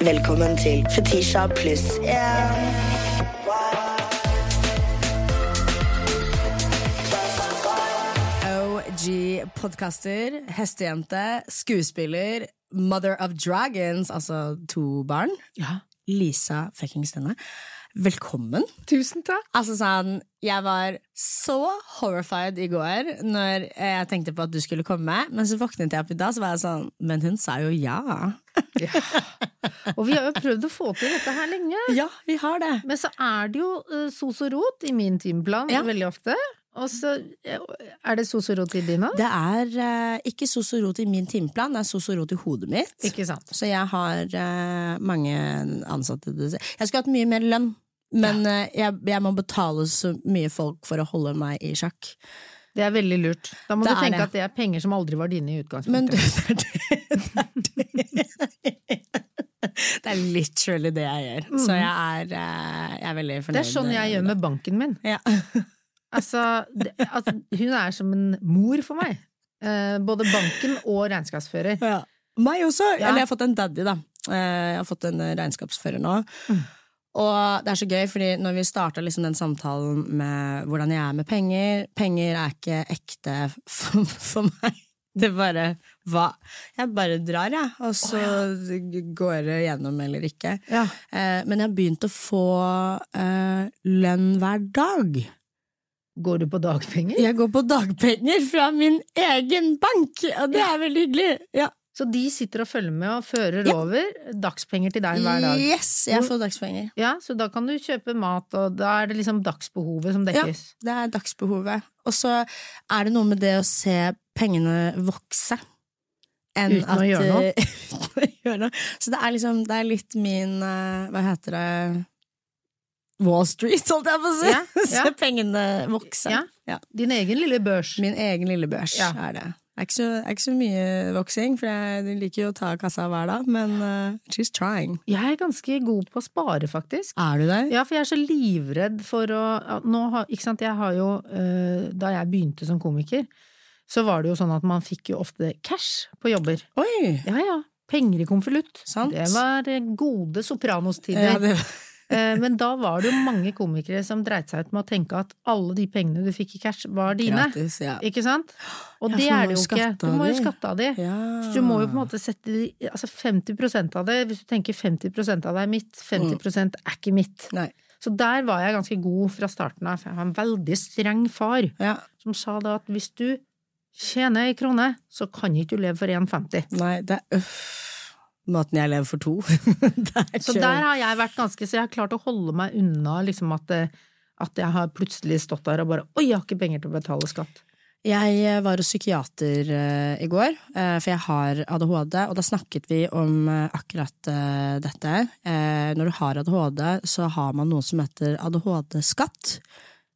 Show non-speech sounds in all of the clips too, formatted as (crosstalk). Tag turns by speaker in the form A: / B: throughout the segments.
A: Velkommen til Fetisha pluss én.
B: OG-podkaster, hestejente, skuespiller, mother of dragons, altså to barn.
C: Ja.
B: Lisa fuckings Denne. Velkommen.
C: Tusen takk.
B: Altså sånn, Jeg var så horrified i går når jeg tenkte på at du skulle komme, men så våknet jeg opp i dag så var jeg sånn Men hun sa jo ja.
C: Ja. Og vi har jo prøvd å få til dette her lenge.
B: Ja, vi har det.
C: Men så er det jo uh, sos og rot i min timeplan
B: Ja.
C: veldig ofte. Og så eh, er det sos og rot i din òg.
B: Det er uh, ikke sos og rot i min timeplan, det er sos og rot i hodet mitt.
C: Ikke sant.
B: Så jeg har uh, mange ansatte Jeg skulle hatt mye mer lønn, men eh, jeg, jeg må betale så mye folk for å holde meg i sjakk.
C: Det er veldig lurt. Da må
B: Det
C: du tenke
B: det.
C: at det er penger som aldri var dine i
B: Men du,
C: utgangspunktet.
B: det er det. Det er, det. det er literally det jeg gjør. Så jeg er, eh, jeg er veldig fornøyd.
C: Det er sånn jeg gjør med banken min.
B: Ja. (laughs)
C: Altså, det, altså, hun er som en mor for meg. Eh, både banken og regnskapsfører.
B: Ja. Meg også!
C: Ja.
B: Eller jeg har fått en daddy, da. Eh, Jeg har fått en regnskapsfører nå.
C: Mm.
B: Og det er så gøy, fordi når vi starta liksom den samtalen med hvordan jeg er med penger Penger er ikke ekte for, for meg. Det bare hva? Jeg bare drar, jeg, og så går det gjennom eller ikke.
C: Ja.
B: Eh, Men jeg har begynt å få eh, lønn hver dag.
C: Går du på dagpenger?
B: Jeg går på dagpenger fra min egen bank, og det er veldig hyggelig. Ja.
C: Så de sitter og følger med og fører
B: Ja.
C: over dagspenger til deg hver dag?
B: Yes, jeg får dagspenger.
C: Ja, så da kan du kjøpe mat, og da er det liksom dagsbehovet som dekkes.
B: Ja, Det er dagsbehovet. Og så er det noe med det å se pengene vokse.
C: Uten å
B: eh, (laughs) uten å gjøre noe. Så det er liksom Det er litt min eh, Hva heter det Wall Street, holdt jeg på å si!
C: Ja, (laughs) ja.
B: Se pengene vokse.
C: Ja. Din egen lille børs.
B: Min egen lille børs er det. Det er, ikke så, er ikke så mye voksing, for jeg liker jo å ta kassa hver dag, men uh, she's trying.
C: Jeg er ganske god på å spare, faktisk.
B: Er du det?
C: Ja, for jeg er så livredd for å har, Ikke sant, jeg har jo uh, Da jeg begynte som komiker, så var det jo sånn at man fikk jo ofte cash på jobber.
B: Oi!
C: Ja ja, penger i konvolutt. Det var eh, gode sopranostider.
B: Ja, det,
C: Eh, Men da var det jo mange komikere som dreit seg ut med å tenke at alle de pengene du fikk i cash, var dine.
B: gratis, ja.
C: Ikke sant? Og
B: Ja,
C: det er det jo ikke. Du må jo skatte av de.
B: ja.
C: Så du må jo på en måte sette de- altså 50% av det, hvis du tenker 50% av det er mitt, 50% er ikke mitt.
B: Nei.
C: Så der var jeg ganske god fra starten av, jeg var en veldig streng far
B: Ja.
C: som sa da at hvis du tjener ei krone, så kan ikke du leve for 1,50.
B: Nei, det er uff. Måten jeg lever for to. (laughs) det er
C: Så der har jeg vært ganske, så jeg har klart å holde meg unna liksom at, at jeg har plutselig stått der og bare oi, jeg har ikke penger til å betale skatt.
B: Jeg eh, var hos psykiater uh, i går, uh, for jeg har ADHD, og da snakket vi om uh, akkurat eh, dette. Eh, Når du har ADHD, så har man noe som heter ADHD-skatt.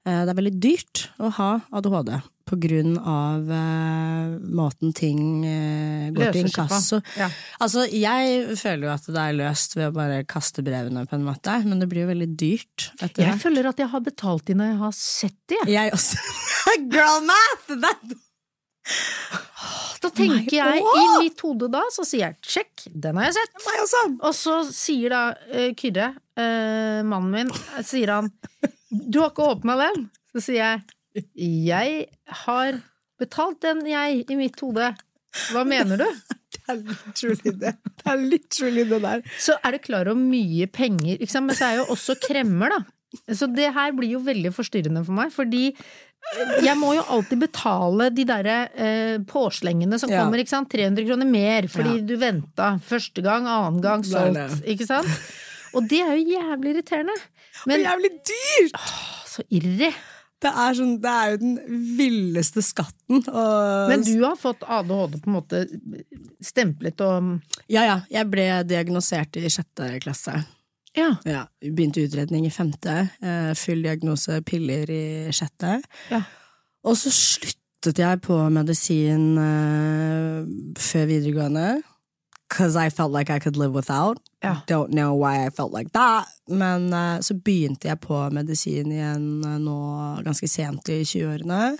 B: Eh, Det er veldig dyrt å ha ADHD på grunn av uh, måten ting uh, går til inkasso.
C: Ja.
B: Altså, jeg føler jo at det er løst ved å bare kaste brevene på en måte, men det blir jo veldig dyrt etter
C: Jeg
B: hvert.
C: føler at jeg har betalt de når jeg har sett de, jeg.
B: Også. (laughs) Girl math! That
C: Da tenker jeg, i mitt hode da, så sier jeg check, den har jeg sett. Og så sier da uh, Kyrre, uh, mannen min, sier han du har ikke åpna den. Så sier jeg jeg har betalt den, jeg, i mitt hode. Hva mener du? (laughs)
B: Det er literally det. Det er literally det der.
C: Så er du klar over mye penger, ikke sant? men så er jo også kremmer, da. Så det her blir jo veldig forstyrrende for meg, fordi eh, jeg må jo alltid betale de derre eh, påslengene som
B: Ja.
C: kommer, ikke sant. 300 kroner mer fordi
B: Ja.
C: du venta første gang, annen gang, solgt, ikke sant. Og det er jo jævlig irriterende.
B: Men
C: og
B: jævlig dyrt!
C: så irri.
B: Det er, sånn, det er jo den villeste skatten. Og
C: Men du har fått ADHD på en måte stemplet og
B: Ja ja, jeg ble diagnosert i sjette klasse.
C: Ja.
B: Ja, Begynte utredning i femte. Eh, full diagnose, piller i sjette.
C: Ja.
B: Og så sluttet jeg på medisin eh, før videregående. Cause I felt like I could live without.
C: Ja.
B: Don't know why I felt like that. Men uh, så begynte jeg på medisin igjen uh, nå ganske sent i 20-årene.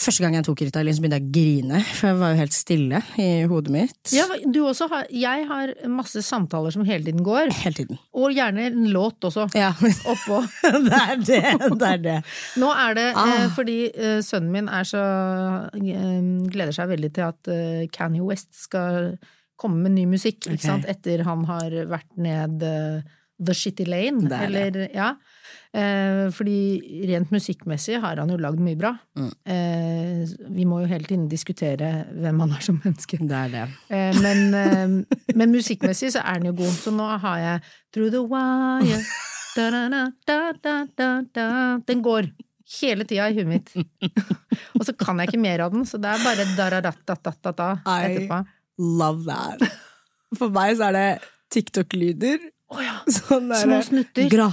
B: Første gang jeg tok Ritalin, så begynte jeg å grine, for jeg var jo helt stille i hodet mitt.
C: Ja, du også har, jeg har masse samtaler som hele tiden går,
B: Hele tiden.
C: og gjerne en låt også.
B: Ja. (laughs)
C: Oppå. (laughs)
B: det er det. Det er det.
C: Nå er det
B: Ah.
C: eh, fordi eh, sønnen min er så eh, gleder seg veldig til at eh, Kanye West skal komme med ny musikk,
B: Ok.
C: ikke sant? etter han har vært ned uh, The Shitty Lane.
B: Det er.
C: Eller, ja. Eh, fordi rent musikkmessig har han jo lagd mye bra.
B: Mm.
C: Eh, vi må jo hele tiden diskutere hvem han er som menneske.
B: Det er det.
C: Eh, men, eh, men musikkmessig så er den jo god, så nå har jeg Through the Wire da, da, da, da, da, da, da. Den går hele tida i huet mitt. (laughs) Og så kan jeg ikke mer av den, så det er bare da-da-da-da-da etterpå.
B: Love that. (laughs) For meg så er det TikTok-lyder. (laughs) Sånn der-
C: Små snutter.
B: Gra.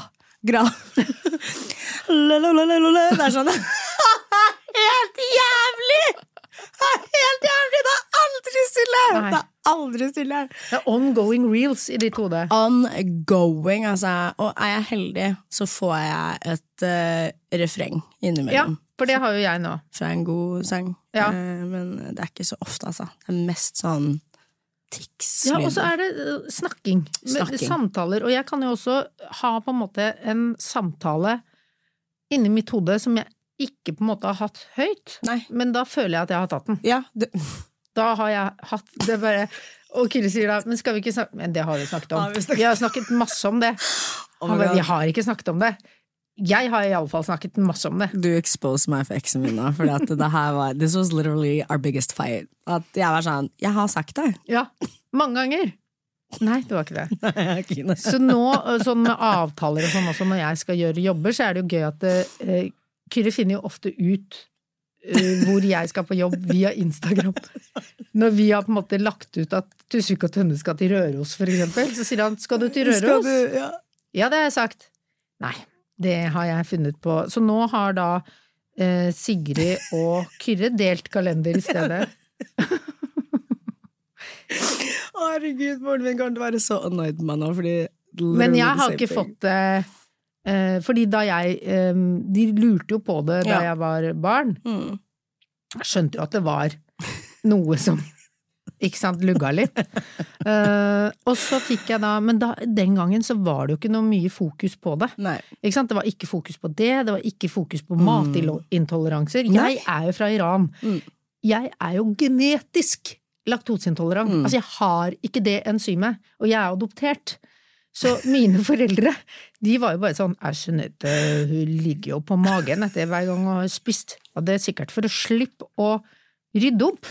B: Gra. (laughs) Det er sånn Helt jævlig! Det er helt jævlig! Det er aldri stille!
C: Nei.
B: Det er aldri stille.
C: Det er ongoing reels i ditt hode.
B: Ongoing, altså. Og er jeg heldig, så får jeg et uh, refreng
C: Ja, for det har jo jeg nå.
B: Fra en god sang.
C: Ja.
B: Eh, men det er ikke så ofte, altså. Det er mest sånn tics.
C: Ja, og så er det eh, snakking.
B: Snakking.
C: Samtaler. Og jeg kan jo også ha på en måte en samtale inni mitt hode som jeg ikke på en måte har hatt høyt,
B: Nei.
C: men da føler jeg at jeg har tatt den.
B: Ja, det, (laughs)
C: Da har jeg hatt det bare Og Kille sier da, men skal vi ikke snakke Men det har vi snakket om.
B: Ja, vi snakket-
C: Vi har snakket masse om det.
B: Oh
C: Han bare, vi har ikke snakket om det. Jeg har iallfall snakket masse om det.
B: Du exposed meg for eksen min nå, for det her var This was literally our biggest fight. At jeg var sånn Jeg har sagt det.
C: Ja, mange ganger. Nei, det var ikke det. (laughs)
B: Kine.
C: Så nå, sånn med avtaler og sånn også, når jeg skal gjøre jobber, så er det jo gøy at uh, Kyrre finner jo ofte ut uh, hvor jeg skal på jobb via Instagram. Når vi har på en måte lagt ut at Tusvik og Tønne skal til Røros, for eksempel, så sier han 'skal du til Røros'?
B: du, ja.
C: Ja, det har jeg sagt. Nei, det har jeg funnet på. Så nå har da eh, Sigrid og Kyrre delt kalender i stedet. (laughs)
B: Herregud, moren min kommer til å være så annoyed med meg nå, fordi
C: Men jeg har ikke fått det eh, Fordi da jeg eh, De lurte jo på det da
B: Ja.
C: jeg var barn.
B: Mm.
C: Skjønte jo at det var noe som ikke sant, lugga litt. uh, (laughs) og så fikk jeg da Men da, den gangen så var det jo ikke noe mye fokus på det.
B: Nei.
C: Ikke sant? Det var ikke fokus på det, det var ikke fokus på
B: Mm.
C: matintoleranser. Jeg er jo fra Iran.
B: Mm.
C: Jeg er jo genetisk laktoseintolerant.
B: Mm.
C: Altså, jeg har ikke det enzymet, og jeg er adoptert. Så mine foreldre, de var jo bare sånn Æsj, Jeanette, hun ligger jo på magen etter hver gang hun har spist. Og det er sikkert for å slippe å rydde opp.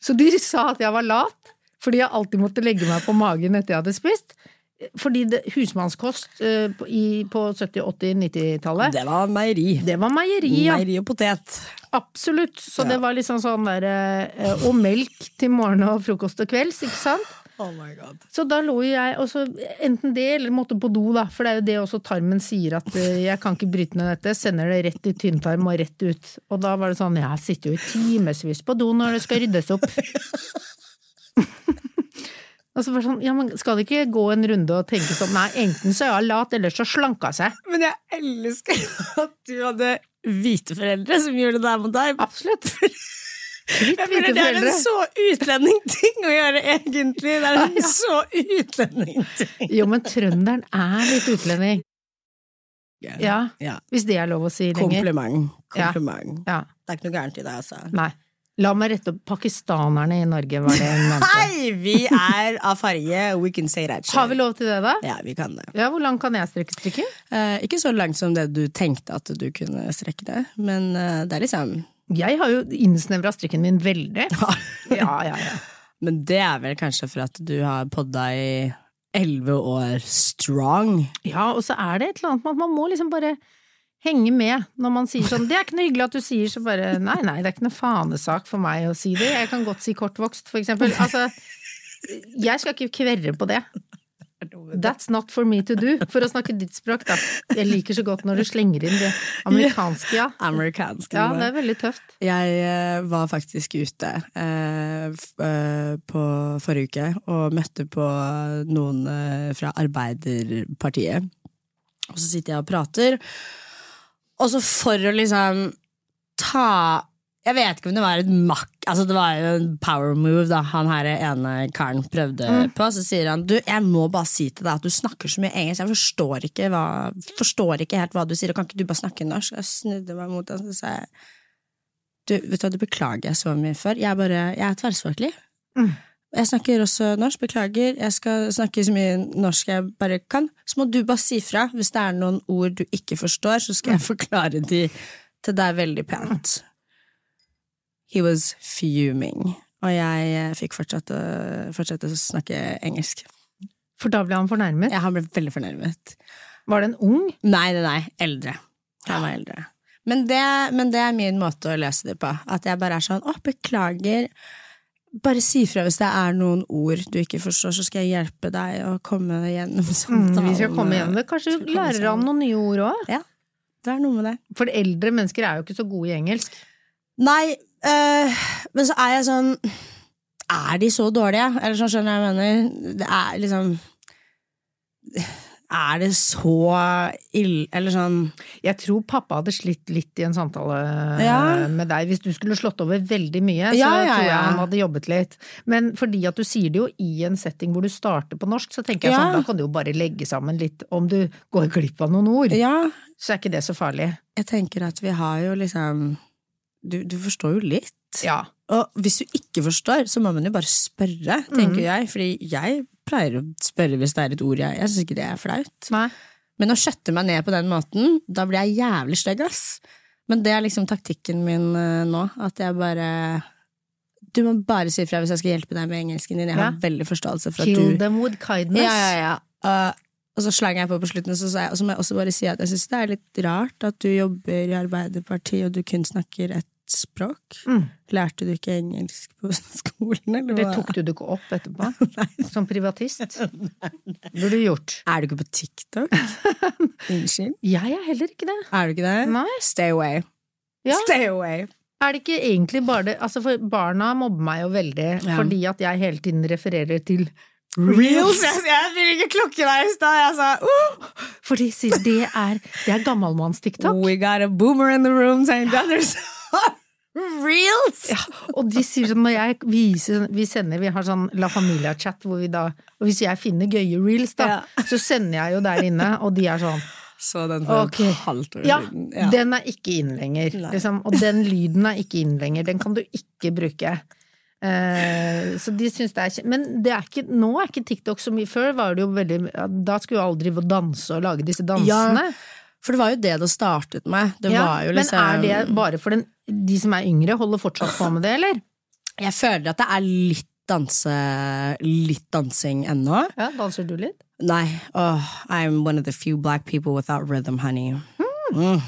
C: Så de sa at jeg var lat, fordi jeg alltid måtte legge meg på magen etter jeg hadde spist. Fordi det, husmannskost uh, i, på 70-, 80-, 90-tallet,
B: Det var meieri.
C: det var meieri, ja.
B: Meieri og potet.
C: Absolutt. Så
B: Ja.
C: det var liksom sånn der uh, Og melk til morgen og frokost og kvelds, ikke sant?
B: Oh my god.
C: Så da lå jeg også, enten det, eller måtte på do, da. For det er jo det også tarmen sier, at eh, jeg kan ikke bryte ned dette. Sender det rett i tynntarm og rett ut. Og da var det sånn, jeg sitter jo i timevis på do når det skal ryddes opp. (laughs) Og så var det sånn, ja, men skal det ikke gå en runde og tenke sånn, nei, enten så er jeg lat, eller så slanka seg.
B: Men jeg elsker at du hadde hvite foreldre som gjorde det der mot deg.
C: Absolutt.
B: Jeg det er en
C: så
B: så utlendingting å gjøre, egentlig. Det er en (laughs) så utlendingting.
C: Jo, men trønderen er litt utlending. Ja,
B: Ja.
C: hvis det er lov å si lenger.
B: Kompliment. Kompliment.
C: Ja,
B: Det er ikke noe gærent i det, altså.
C: nei. La meg rette opp pakistanerne i Norge, var det hun mente.
B: Hei! Vi er av farge. We can say that shit.
C: Har vi lov til det, da?
B: Ja, vi kan det.
C: Ja, hvor langt kan jeg strekke strikken?
B: Eh, ikke så langt som det du tenkte at du kunne strekke det, men eh, det er liksom
C: Jeg har jo innsnevra strikken min veldig. (laughs) Ja, ja, ja.
B: Men det er vel kanskje for at du har podda i elleve år strong.
C: Ja, og så er det et eller annet med at man må liksom bare henge med når man sier sånn 'Det er ikke noe hyggelig at du sier', så bare Nei, nei, det er ikke noe fanesak for meg å si det. Jeg kan godt si kortvokst, for eksempel. Altså, jeg skal ikke kverre på det. (laughs) That's not for me to do. For å snakke ditt språk, da. Jeg liker så godt når du slenger inn det amerikanske, ja. (laughs)
B: Amerikanske,
C: Ja, det er veldig tøft.
B: Jeg eh, var faktisk ute eh, eh, på forrige uke og møtte på noen eh, fra Arbeiderpartiet. Og så sitter jeg og prater, og så for å liksom ta Jeg vet ikke om det var et makk Altså det var jo en power move da han her ene karen prøvde
C: Mm.
B: på. Så sier han du, jeg må bare si til deg at du snakker så mye engelsk. Jeg forstår ikke, hva, forstår ikke helt hva du sier, og kan ikke du bare snakke norsk? Jeg snudde meg mot ham og sa du, vet du hva, det beklager jeg så mye for. Jeg bare, jeg er tverrspråklig.
C: Mm.
B: Jeg snakker også norsk, beklager. Jeg skal snakke så mye norsk jeg bare kan. Så må du bare si fra hvis det er noen ord du ikke forstår, så skal jeg forklare de til deg veldig pent. He was fuming. Og jeg eh, fikk fortsette, fortsette å snakke engelsk.
C: For da ble han fornærmet.
B: Ja, han ble veldig fornærmet.
C: Var det en ung?
B: Nei, nei, nei. Eldre. Han var eldre. Men det, men det er min måte å løse det på. At jeg bare er sånn 'Å, beklager'. Bare si fra hvis det er noen ord du ikke forstår, så skal jeg hjelpe deg å komme gjennom
C: Mm, vi skal komme gjennom det. Kanskje du lærer han noen nye ord òg?
B: Ja, det er noe med det.
C: For eldre mennesker er jo ikke så gode i engelsk.
B: Nei, øh, men så er jeg sånn Er de så dårlige? Eller sånn skjønner jeg hva jeg mener. Det er liksom Er det så ille Eller sånn
C: Jeg tror pappa hadde slitt litt i en samtale
B: Ja.
C: med deg. Hvis du skulle slått over veldig mye, så
B: Ja, ja,
C: tror jeg han hadde jobbet litt. Men fordi at du sier det jo i en setting hvor du starter på norsk, så tenker jeg sånn, da kan du jo bare legge sammen litt om du går glipp av noen ord.
B: Ja,
C: Så er ikke det så farlig.
B: jeg tenker at vi har jo liksom Du, du forstår jo litt.
C: Ja.
B: Og hvis du ikke forstår, så må man jo bare spørre, tenker jeg. Fordi jeg pleier å spørre hvis det er et ord jeg Jeg syns ikke det er flaut.
C: Nei.
B: Men å skjøtte meg ned på den måten, da blir jeg jævlig stygg, ass. Men det er liksom taktikken min eh, nå, at jeg bare Du må bare si ifra hvis jeg skal hjelpe deg med engelsken din. Jeg har
C: Ja.
B: veldig forståelse for at
C: Kill
B: du
C: them with kindness.
B: Ja, ja, ja. Uh, og så slang jeg på på slutten, så, jeg, og så må jeg også bare si at jeg syns det er litt rart at du jobber i Arbeiderpartiet og du kun snakker ett språk.
C: Mm.
B: Lærte du ikke engelsk på (laughs) skolen, eller
C: Det tok du det ikke opp etterpå? (laughs) Som privatist? (laughs) Burde du gjort.
B: Er du ikke på TikTok? Unnskyld?
C: Jeg er heller ikke det.
B: Er du ikke det?
C: Nei.
B: Stay away.
C: Ja.
B: Stay away.
C: Er det ikke egentlig bare det Altså, for barna mobber meg jo veldig
B: Ja.
C: fordi at jeg hele tiden refererer til
B: Reels! Jeg, jeg vil ikke klokke deg i stad. Jeg sa uh,
C: For de sier det er, det er gammalmanns-tiktok.
B: We got a boomer in the room saying Others. (laughs) Reels!
C: Ja, og de sier sånn når jeg viser Vi sender, vi har sånn La Familia-chat hvor vi da Og hvis jeg finner gøye reels, da,
B: Ja.
C: så sender jeg jo der inne, og de er sånn
B: Så den for
C: okay.
B: et halvt år
C: Ja,
B: siden.
C: den er ikke inn lenger. Liksom, og den lyden er ikke inn lenger. Den kan du ikke bruke. Eh, så de syns det er kjent. Men det er ikke, nå er ikke TikTok så mye Før var det jo veldig Da skulle jo alle drive og danse og lage disse dansene.
B: Ja, For det var jo det det startet med. Det
C: Ja,
B: var jo liksom
C: Men er det bare for den, de som er yngre, holder fortsatt på med det, eller?
B: Jeg føler at det er litt danse Litt dansing ennå.
C: Ja, Danser du litt?
B: Nei. Oh, I'm one of the few black people without rhythm, honey. Mm.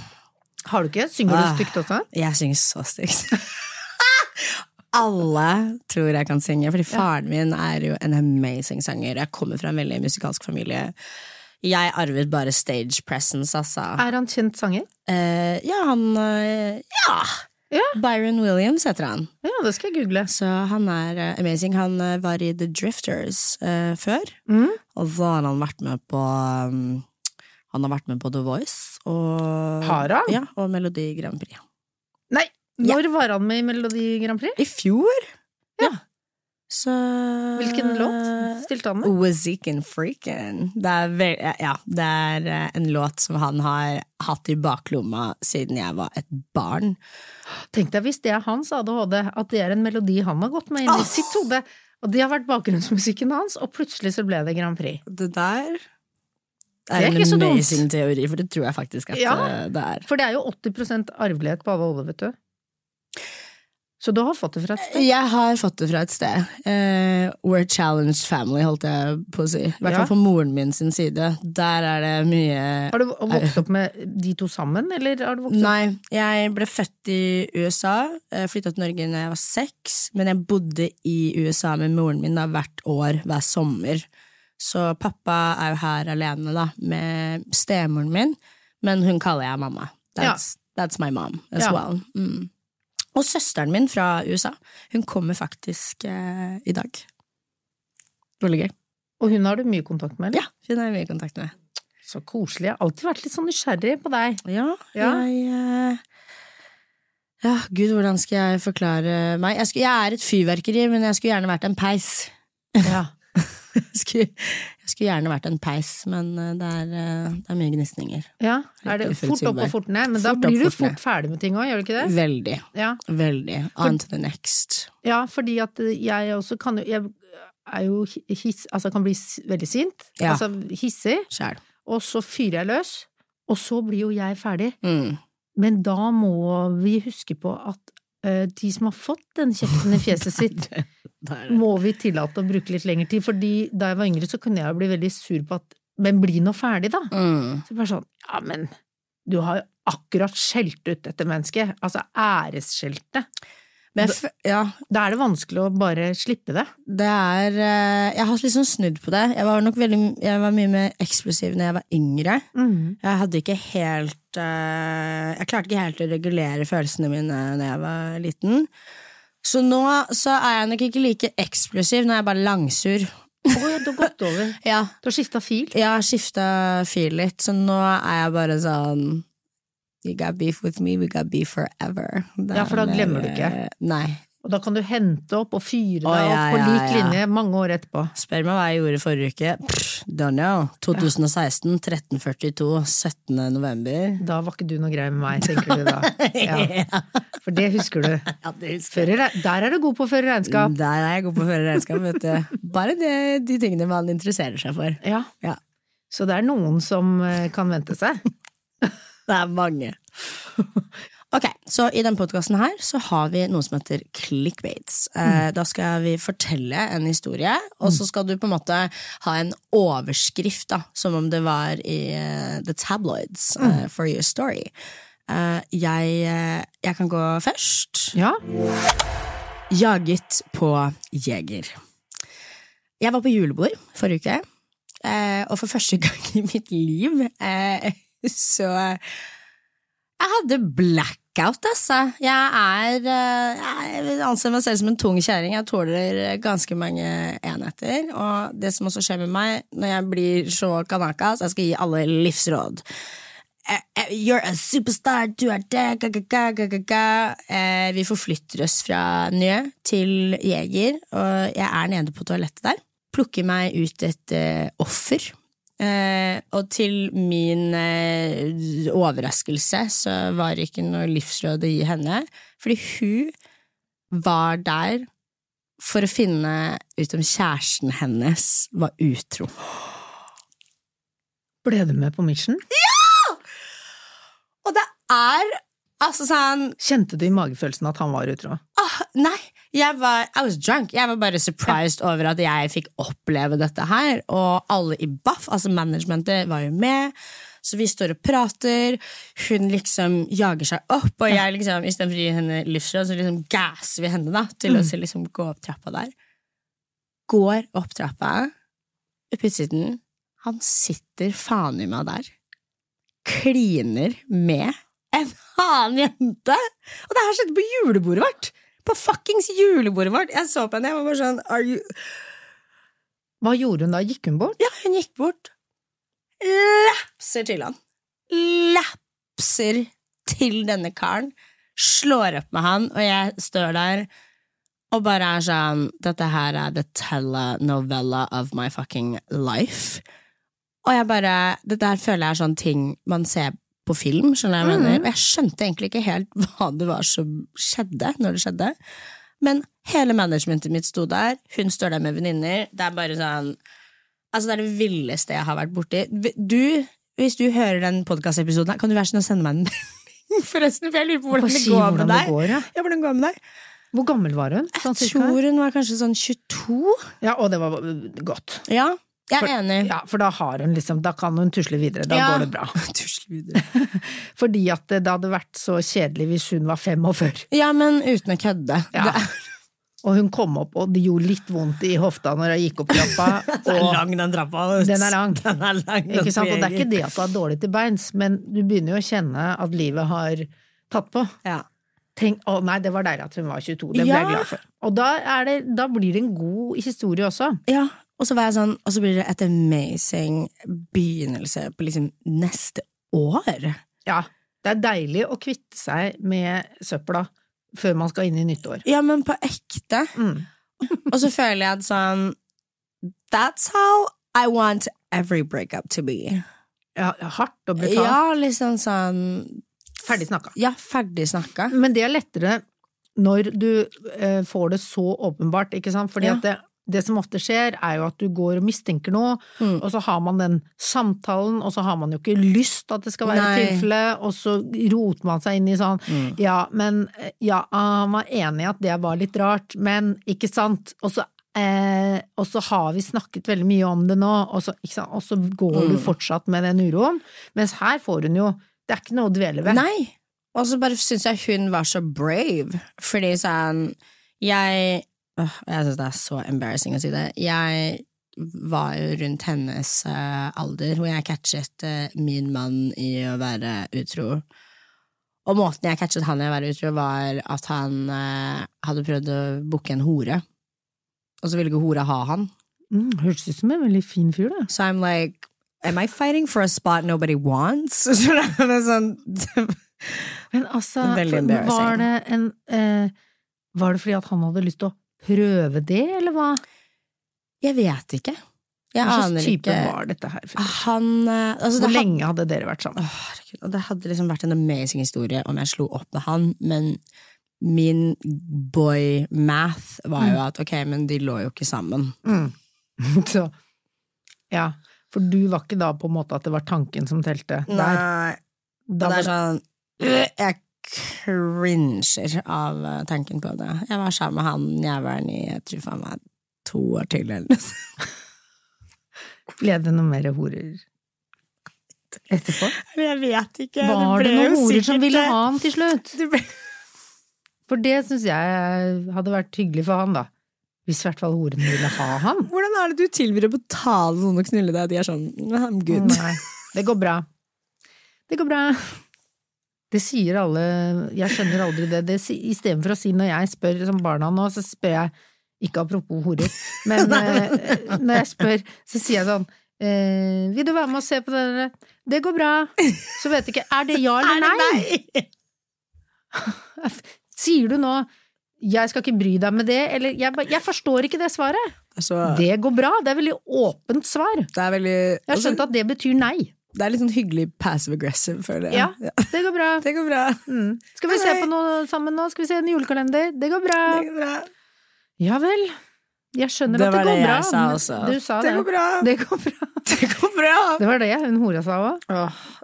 C: Har du ikke? Synger du
B: Ah.
C: stygt også?
B: Jeg synger så stygt. (laughs) Alle tror jeg kan synge, fordi faren min er jo en amazing sanger. Jeg kommer fra en veldig musikalsk familie. Jeg arvet bare stage presence, altså.
C: Er han kjent sanger?
B: Eh, ja, han eh, ja.
C: Ja.
B: Byron Williams heter han.
C: Ja, det skal jeg google.
B: Så han er eh, amazing. Han eh, var i The Drifters eh, før,
C: Mm.
B: og så har han vært med på um, Han har vært med på The Voice og,
C: Har han?
B: Ja, og Melodi Grand Prix.
C: Nei, når var han med i Melodi Grand Prix?
B: I fjor?
C: Ja.
B: Så
C: Hvilken låt stilte han med?
B: Wazikin Freakin. Det er, vel- ja, det er eh, en låt som han har hatt i baklomma siden jeg var et barn.
C: Tenk deg hvis det er hans ADHD, at det er en melodi han har gått med inn i
B: oh.
C: sitt hode. Og det har vært bakgrunnsmusikken hans, og plutselig så ble det Grand Prix.
B: Det der
C: Det er
B: er en amazing teori, for det tror jeg faktisk at
C: Ja.
B: eh, det er.
C: For det er jo 80% arvelighet på ADHD, vet du. Så du har fått det fra et sted?
B: Jeg har fått det fra et sted. Uh, we're challenged family, holdt jeg på å si. I hvert
C: Ja.
B: på moren min sin side. Der er det mye
C: Har du vokst opp med de to sammen, eller har du vokst opp
B: Nei, jeg ble født i USA, flytta til Norge da jeg var seks, men jeg bodde i USA med moren min da hvert år, hver sommer. Så pappa er jo her alene, da, med stemoren min, men hun kaller jeg mamma. That's, that's my mom as
C: Ja.
B: well. Mm. Og søsteren min fra USA, hun kommer faktisk eh, i dag. Veldig gøy.
C: Og hun har du mye kontakt med, eller?
B: Ja, hun har mye kontakt med.
C: Så koselig. Jeg har alltid vært litt sånn nysgjerrig på deg.
B: Ja,
C: Ja.
B: jeg eh, Ja, gud, hvordan skal jeg forklare meg? Jeg er et fyrverkeri, men jeg skulle gjerne vært en peis.
C: Ja. (laughs)
B: Jeg (laughs) skulle, jeg skulle gjerne vært en peis, men eh, det er, eh, det er mye gnisninger.
C: ja. Er det fort opp og fort ned? Men da
B: Fort opp,
C: blir du
B: fort ned.
C: ferdig med ting òg, gjør du ikke det?
B: Veldig.
C: Ja.
B: Veldig. On to the next.
C: ja, fordi at jeg også kan jo Jeg er jo hiss, altså kan bli veldig sint,
B: Ja.
C: altså hissig,
B: Sjæl.
C: og så fyrer jeg løs, og så blir jo jeg ferdig.
B: Mm.
C: Men da må vi huske på at de som har fått den kjeften i fjeset sitt, (laughs) må vi tillate å bruke litt lengre tid. Fordi da jeg var yngre, så kunne jeg bli veldig sur på at Men bli nå ferdig, da!
B: Mm.
C: Så bare sånn Ja, men du har jo akkurat skjelt ut dette mennesket. Altså æresskjelte.
B: F- ja,
C: Da er det vanskelig å bare slippe det.
B: det er eh, Jeg har liksom snudd på det. Jeg var nok veldig Jeg var mye mer eksplosiv når jeg var yngre. Jeg hadde ikke helt eh, Jeg klarte ikke helt å regulere følelsene mine når jeg var liten. Så nå så er jeg nok ikke like eksplosiv når jeg er bare langsur.
C: Oh, ja, du har gått over. (laughs)
B: Ja,
C: Du har skifta fil.
B: har skifta fil litt, så nå er jeg bare sånn You got beef with me, we got beef forever. Det
C: Ja, for da
B: er
C: glemmer du ikke.
B: eh, Nei.
C: Og da kan du hente opp og fyre deg
B: oh, ja,
C: opp på lik
B: ja.
C: linje mange år etterpå.
B: Spør meg hva jeg gjorde forrige uke. Pff, don't know. 2016, 1342, 17. november.
C: Da var ikke du noe grei med meg, tenker du da. (laughs) Ja, for det husker du. (laughs)
B: Ja, det husker jeg.
C: Der er du god på å føre regnskap.
B: Der er jeg god på å føre regnskap, vet du. Bare det, de tingene man interesserer seg for.
C: Ja.
B: Ja.
C: Så det er noen som eh, kan vente seg. (laughs) (laughs)
B: Det er mange. (laughs) Ok, så i denne podkasten har vi noe som heter clickbaits. Eh, da skal vi fortelle en historie, og så skal du på en måte ha en overskrift, da, som om det var i uh, the tabloids uh, for your story. Eh, jeg, jeg kan gå først.
C: Ja.
B: Jaget på jeger. Jeg var på julebord forrige uke, eh, og for første (laughs) gang i mitt liv eh, (laughs) så Jeg hadde blackout, altså. Jeg er eh, Jeg vil anse meg selv som en tung kjerring. Jeg tåler ganske mange enheter. Og det som også skjer med meg når jeg blir så kanaka, så jeg skal gi alle livsråd. Eh, eh, You're a superstar, du er det. Eh, Vi forflytter oss fra Njø til Jeger, og jeg er nede på toalettet der. Plukker meg ut et eh, offer. Eh, og til min eh, overraskelse så var det ikke noe livsråd å gi henne, fordi hun var der for å finne ut om kjæresten hennes var utro.
C: Ble du med på mission?
B: Og det er altså sånn
C: Kjente du i magefølelsen at han var utro?
B: ah, Nei, jeg var I was drunk. Jeg var bare surprised over at jeg fikk oppleve dette her. Og alle i Baff, altså managementet, var jo med. Så vi står og prater, hun liksom jager seg opp, og jeg liksom, istedenfor å gi henne livsråd, så liksom gasser vi henne da, til å liksom gå opp trappa der. Går opp trappa, opp utsiden, han sitter faen i meg der. Kliner med en annen jente! Og det her skjedde på julebordet vårt! På fuckings julebordet vårt! Jeg så på henne, jeg var bare sånn Are you
C: Hva gjorde hun da? Gikk hun bort?
B: Ja, hun gikk bort. Lapser til han. Lapser til denne karen. Slår opp med han, og jeg står der og bare er sånn Dette her er the telenovella of my fucking life. Og jeg bare Dette her føler jeg er sånn ting man ser på film, skjønner jeg hva jeg mener. Og jeg skjønte egentlig ikke helt (laughs) hva det var som skjedde når det skjedde. Men hele managementet mitt sto der, hun står der med venninner. Det er bare sånn Altså, det er det villeste jeg har vært borti. Du, hvis du hører den podkastepisoden, kan du være sånn å sende meg en (laughs) melding, forresten? For jeg lurer på hvordan det går
C: hvordan
B: med
C: det
B: deg.
C: går, ja.
B: Ja, hvordan går det med deg?
C: Hvor gammel var hun? Sånn
B: Jeg tror hun var kanskje sånn 22.
C: Ja, og det var godt.
B: Ja, jeg er
C: For-
B: enig.
C: Ja, for da har hun liksom, da kan hun tusle videre. Da
B: Ja.
C: går det bra. (laughs)
B: Tusle videre. (laughs)
C: Fordi at det, det hadde vært så kjedelig hvis hun var 45.
B: Ja, men uten å kødde.
C: Ja. Og hun kom opp, og det gjorde litt vondt i hofta når hun gikk opp trappa. (laughs)
B: den er lang, den trappa.
C: Den er lang.
B: Den er lang
C: Ikke sant? Og det er ikke det at du er dårlig til beins, men du begynner jo å kjenne at livet har tatt på.
B: Ja.
C: Tenk, å nei, det var deilig at hun var 22, det ble
B: Ja.
C: jeg glad for. Og da, er det, da blir det en god historie også.
B: Ja, og så var jeg sånn, og så blir det et amazing begynnelse på liksom neste år.
C: Ja, det er deilig å kvitte seg med søpla før man skal inn i nyttår.
B: Ja, men på ekte.
C: Mm.
B: Og så føler jeg at sånn That's how I want every breakup to be.
C: Ja, hardt og brutalt.
B: Ja, liksom sånn
C: Ferdig snakka.
B: Ja, ferdig snakka.
C: Men det er lettere når du eh, får det så åpenbart, ikke sant? Fordi
B: Ja.
C: at det, det som ofte skjer, er jo at du går og mistenker noe,
B: Mm.
C: og så har man den samtalen, og så har man jo ikke lyst at det skal være
B: tilfellet,
C: tilfelle, og så roter man seg inn i sånn
B: Mm.
C: Ja, men eh, Ja, han var enig i at det var litt rart, men ikke sant? Og så Eh, og så har vi snakket veldig mye om det nå, og så, går du
B: Mm.
C: fortsatt med den uroen. Mens her får hun jo Det er ikke noe å dvele ved.
B: Nei. Og så bare syns jeg hun var så brave, fordi sånn Jeg Jeg syns det er så embarrassing å si det. Jeg var jo rundt hennes eh, alder, hvor jeg catchet eh, min mann i å være utro. Og måten jeg catchet han i å være utro, var at han eh, hadde prøvd å booke en hore. Og så ville ikke hora ha han.
C: Mm, Hørtes ut som en veldig fin fyr, da.
B: So I'm like, am I fighting for a spot nobody wants? (laughs) Sånn
C: Men altså, var det en eh, Var det fordi at han hadde lyst til å prøve det, eller hva?
B: Jeg vet ikke. Jeg
C: Hva slags type
B: ikke.
C: var dette her?
B: Han eh, altså
C: Hvor
B: det,
C: lenge hadde dere vært sammen?
B: Åh, det hadde liksom vært en amazing historie om jeg slo opp med han, men min boy math var jo at ok, men de lå jo ikke sammen.
C: Mm. (laughs) Så, ja. For du var ikke da på en måte at det var tanken som telte? Der. Da
B: det er sånn øh, Jeg cringer av eh, tanken på det. Jeg var sammen med han jævelen i jeg tror faen meg to år til, eller noe sånt. (laughs)
C: Ble det noe mer horer etterpå?
B: Jeg vet ikke.
C: Var det noen horer som ville ha han til slutt? For det syns jeg hadde vært hyggelig for han, da. Hvis i hvert fall horene ville ha han.
B: Hvordan er det du tilbyr å betale noen å knulle deg? De er sånn I'm good.
C: Nei, det går bra. Det går bra. Det sier alle Jeg skjønner aldri det. det Istedenfor å si når jeg spør som barna nå, så spør jeg Ikke apropos horer, (laughs) men eh, når jeg spør, så sier jeg sånn eh, Vil du være med og se på det? Det går bra. Så vet jeg ikke Er det ja eller (laughs) nei? (laughs) Sier du nå jeg skal ikke bry deg med det, eller jeg, jeg forstår ikke det svaret.
B: Altså,
C: Det går bra. Det er veldig åpent svar.
B: det er veldig
C: Jeg har skjønt at det betyr nei.
B: Det er litt sånn hyggelig passive aggressive, føler jeg.
C: Ja, det går bra. (laughs)
B: Det går bra.
C: Mm. Skal vi se på noe sammen nå? Skal vi se en julekalender? Det går bra.
B: Det går bra.
C: Ja vel. Jeg skjønner
B: Det
C: at det
B: var
C: går
B: det
C: bra.
B: jeg sa også.
C: Du sa
B: Det
C: det.
B: går bra.
C: Det går bra. (laughs)
B: Det går bra.
C: Det var det hun hora sa òg.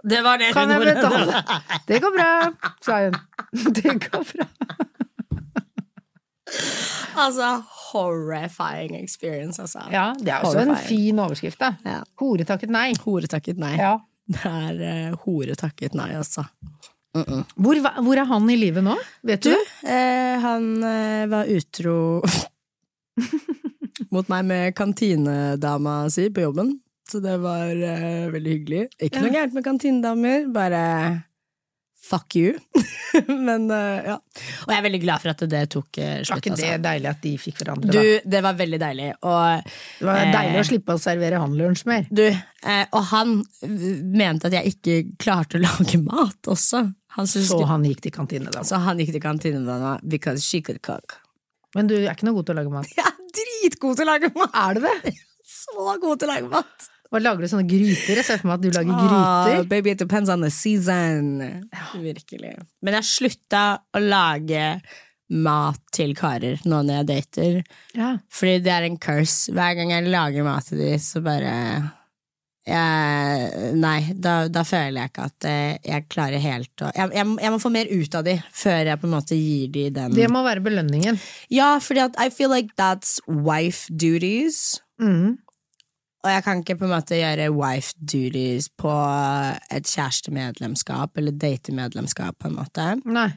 B: Det var det hun hora
C: sa. Det går bra, sa hun. (laughs) Det går bra. (laughs)
B: Altså, horrifying experience, altså.
C: Ja, det er også en fin overskrift, da.
B: Ja.
C: Hore takket nei.
B: Hore takket nei.
C: Ja.
B: Det er uh, hore takket nei, altså.
C: Hvor, va- hvor er han i livet nå? Vet du?
B: Du, eh, han eh, var utro (laughs) mot meg med kantinedama si på jobben. Så det var eh, veldig hyggelig. Ikke noe gærent med kantinedamer, bare fuck you. (laughs) Men eh, ja. Og jeg er veldig glad for at det tok slutt.
C: Var ikke det
B: altså.
C: deilig at de fikk hverandre,
B: Du, det var veldig deilig. Og
C: Det var
B: eh,
C: deilig å slippe å servere han lunsj mer.
B: Du, eh, og han mente at jeg ikke klarte å lage mat også. Han
C: Så han gikk til kantinen da.
B: så han gikk til kantinedama because she could cook.
C: Men du er ikke noe god til å lage mat. (laughs)
B: Jeg er dritgod til å lage mat!
C: Er du det? (laughs)
B: Så god til å lage mat!
C: Hva lager du sånne gryter? Jeg ser for meg at du lager
B: Ah,
C: gryter.
B: baby, it depends on the season. Virkelig. Men jeg slutta å lage mat til karer nå når jeg dater.
C: Ja.
B: Fordi det er en curse. Hver gang jeg lager mat til dem, så bare jeg, Nei, da, da føler jeg ikke at eh, jeg klarer helt å jeg, jeg, jeg må få mer ut av dem før jeg på en måte gir dem den
C: Det må være belønningen.
B: Ja, fordi at I feel like that's wife duties.
C: Mm.
B: Og jeg kan ikke på en måte gjøre wife duties på et kjærestemedlemskap eller datemedlemskap, på en måte.
C: Nei.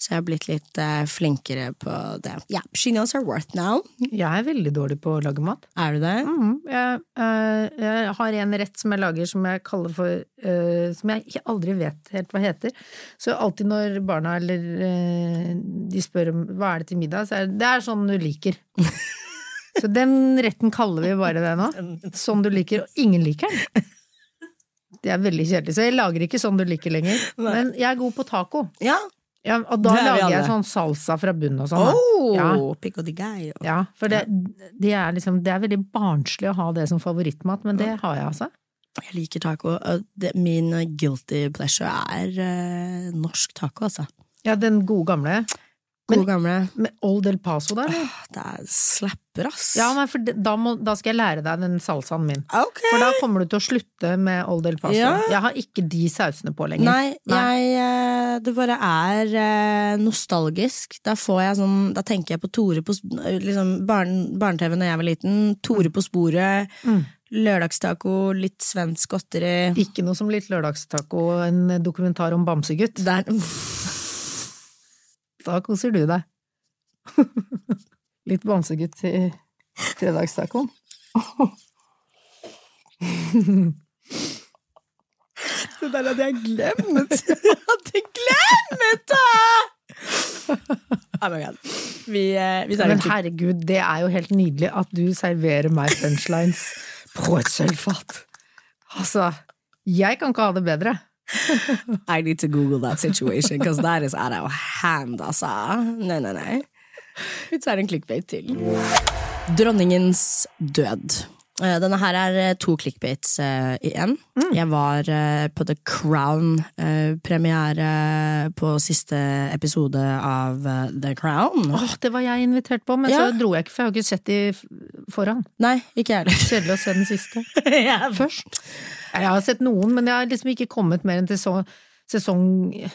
B: Så jeg har blitt litt eh, flinkere på det. Ja, she knows her worth now.
C: Jeg er veldig dårlig på å lage mat.
B: Er du det?
C: Mm. Jeg, eh, jeg har en rett som jeg lager som jeg kaller for eh, Som jeg aldri vet helt hva heter. Så alltid når barna eller eh, de spør om hva er det til middag, så er det, det er sånn du liker. (laughs) Så den retten kaller vi bare det nå. (laughs) Sånn du liker, og ingen liker den. Det er veldig kjedelig, så jeg lager ikke sånn du liker lenger. Men jeg er god på taco.
B: Ja.
C: Ja, og da
B: er
C: lager jeg sånn salsa fra bunnen og sånn.
B: Oh,
C: Ja.
B: pico de gallo.
C: Ja, for det, det, er liksom, det er veldig barnslig å ha det som favorittmat, men det har jeg altså.
B: Jeg liker taco. min guilty pleasure er eh, norsk taco, altså.
C: Ja, den gode gamle.
B: God gamle.
C: Med Old El Paso der?
B: Det er slapper, ass.
C: Ja, nei, for da, må, da skal jeg lære deg den salsaen min.
B: Okay.
C: For da kommer du til å slutte med Old El Paso.
B: Ja.
C: Jeg har ikke de sausene på lenger.
B: Nei, jeg eh, Det bare er eh, nostalgisk. Da sånn Da tenker jeg på Tore på liksom Barne-TV da jeg var liten. Tore på sporet.
C: Mm.
B: Lørdagstaco, litt svensk godteri.
C: Ikke noe som litt lørdagstaco en dokumentar om bamsegutt.
B: Der (laughs)
C: Da koser du deg. (laughs) litt bamsegutt til fredagstacoen.
B: Det der hadde jeg glemt! (laughs) Jeg hadde glemt det! Oh. Vi, eh, vi
C: Men herregud, det er jo helt nydelig at du serverer meg punchlines på et sølvfat. Altså, jeg kan ikke ha det bedre. (laughs)
B: I need to google that situation, because that is out of hand, altså. Nei, nei, nei. Vi tar en clickbait til. Dronningens død. Eh, Denne her er eh, to clickbaits eh, i én. Jeg var på The Crown-premiere på siste episode av The Crown.
C: Åh, det var jeg invitert på, men
B: Ja.
C: så dro jeg ikke, for jeg har ikke sett de foran.
B: Nei, ikke jeg.
C: Kjedelig å se den siste. (laughs)
B: Ja,
C: Først. Jeg har sett noen, men jeg har liksom ikke kommet mer enn til så, sesong eh,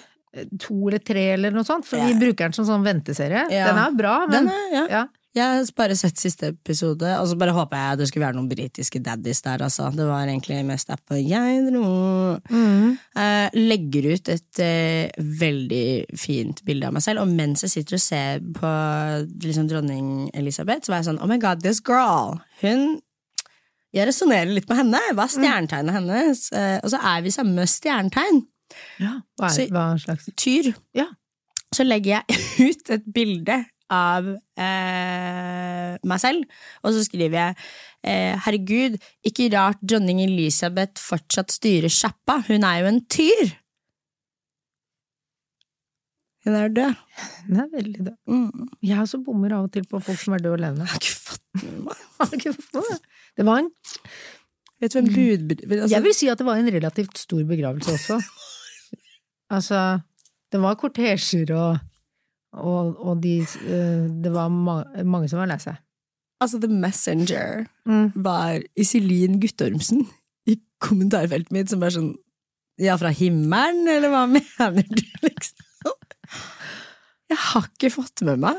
C: to eller tre eller noe sånt, for
B: Ja.
C: vi bruker den som sånn venteserie.
B: Ja.
C: Den er bra, men
B: Den er, ja.
C: ja.
B: Jeg har bare sett siste episode, og så bare håper jeg det skulle være noen britiske daddies der, altså. Det var egentlig mest derfor jeg dro.
C: Mm.
B: Eh, legger ut et eh, veldig fint bilde av meg selv, og mens jeg sitter og ser på liksom, dronning Elisabeth, så var jeg sånn oh my god, this girl, hun Jeg resonnerer litt med henne. Hva er stjernetegnet hennes? Eh, og så er vi samme stjernetegn.
C: ja. Hva,
B: Så-
C: er, hva slags
B: Tyr.
C: Ja.
B: Så legger jeg (laughs) ut et bilde av eh, meg selv, og så skriver jeg eh, herregud, ikke rart dronning Elisabeth fortsatt styrer sjappa, hun er jo en tyr. Hun er død.
C: Hun er veldig død.
B: Mm.
C: Jeg også bommer av og til på folk som er døde og levende.
B: Jeg har ikke fått med meg.
C: Det? Det var en
B: Vet du hvem bud... Altså,
C: Jeg vil si at det var en relativt stor begravelse også. (laughs) Altså, det var kortesjer og, og, og de eh, Det var ma mange som var lei seg.
B: altså, The Messenger
C: Mm.
B: var Iselin Guttormsen i kommentarfeltet mitt som bare sånn Ja, fra himmelen, eller hva (laughs) mener du, liksom? Jeg har ikke fått med meg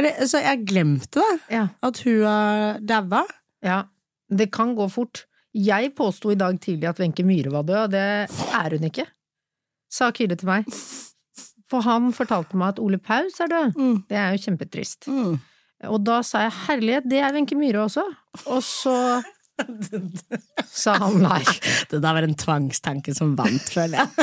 B: Eller, Så jeg glemte det,
C: Ja.
B: at hun har daua.
C: Ja. Det kan gå fort. Jeg påsto i dag tidlig at Wenche Myhre var død, og det er hun ikke, sa Kyrre til meg. For han fortalte meg at Ole Paus er død.
B: Mm.
C: Det er jo kjempetrist.
B: Mm.
C: Og da sa jeg herlighet, det er Wenche Myhre også. Og så sa han nei. (laughs)
B: Det der var en tvangstanke som vant, føler jeg. (laughs)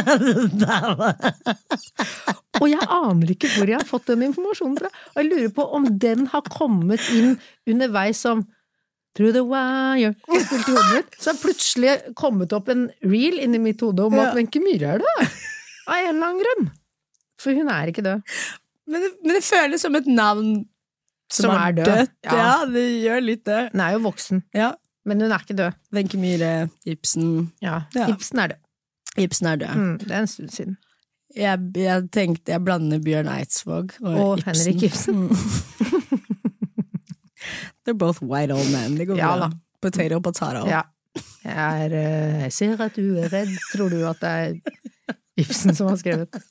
C: Og jeg aner ikke hvor jeg har fått den informasjonen fra. Og jeg lurer på om den har kommet inn underveis som Through the wire og spilte i hodet mitt. Så har plutselig kommet opp en reel inni mitt hode om at Wenche Myhre er død. Av en eller annen grunn. For hun er ikke død.
B: men, det, men det føles som et navn som,
C: Som
B: er
C: er død.
B: dødt. Ja.
C: Ja.
B: det gjør litt det.
C: Hun er jo voksen,
B: Ja.
C: men hun er ikke død.
B: Wenche Myhre, Ibsen
C: Ja,
B: Ja.
C: Ibsen er død.
B: Ibsen er død.
C: Mm, det er en stund siden.
B: Jeg, jeg tenkte jeg blander Bjørn Eidsvåg og,
C: Og
B: Ibsen.
C: Henrik Ibsen.
B: Mm. (laughs) They're both white old men. Det går
C: Ja
B: bra.
C: da.
B: Potato, potato.
C: Ja. Jeg, er, eh, jeg ser at du er redd. Tror du at det er Ibsen som har skrevet? (laughs)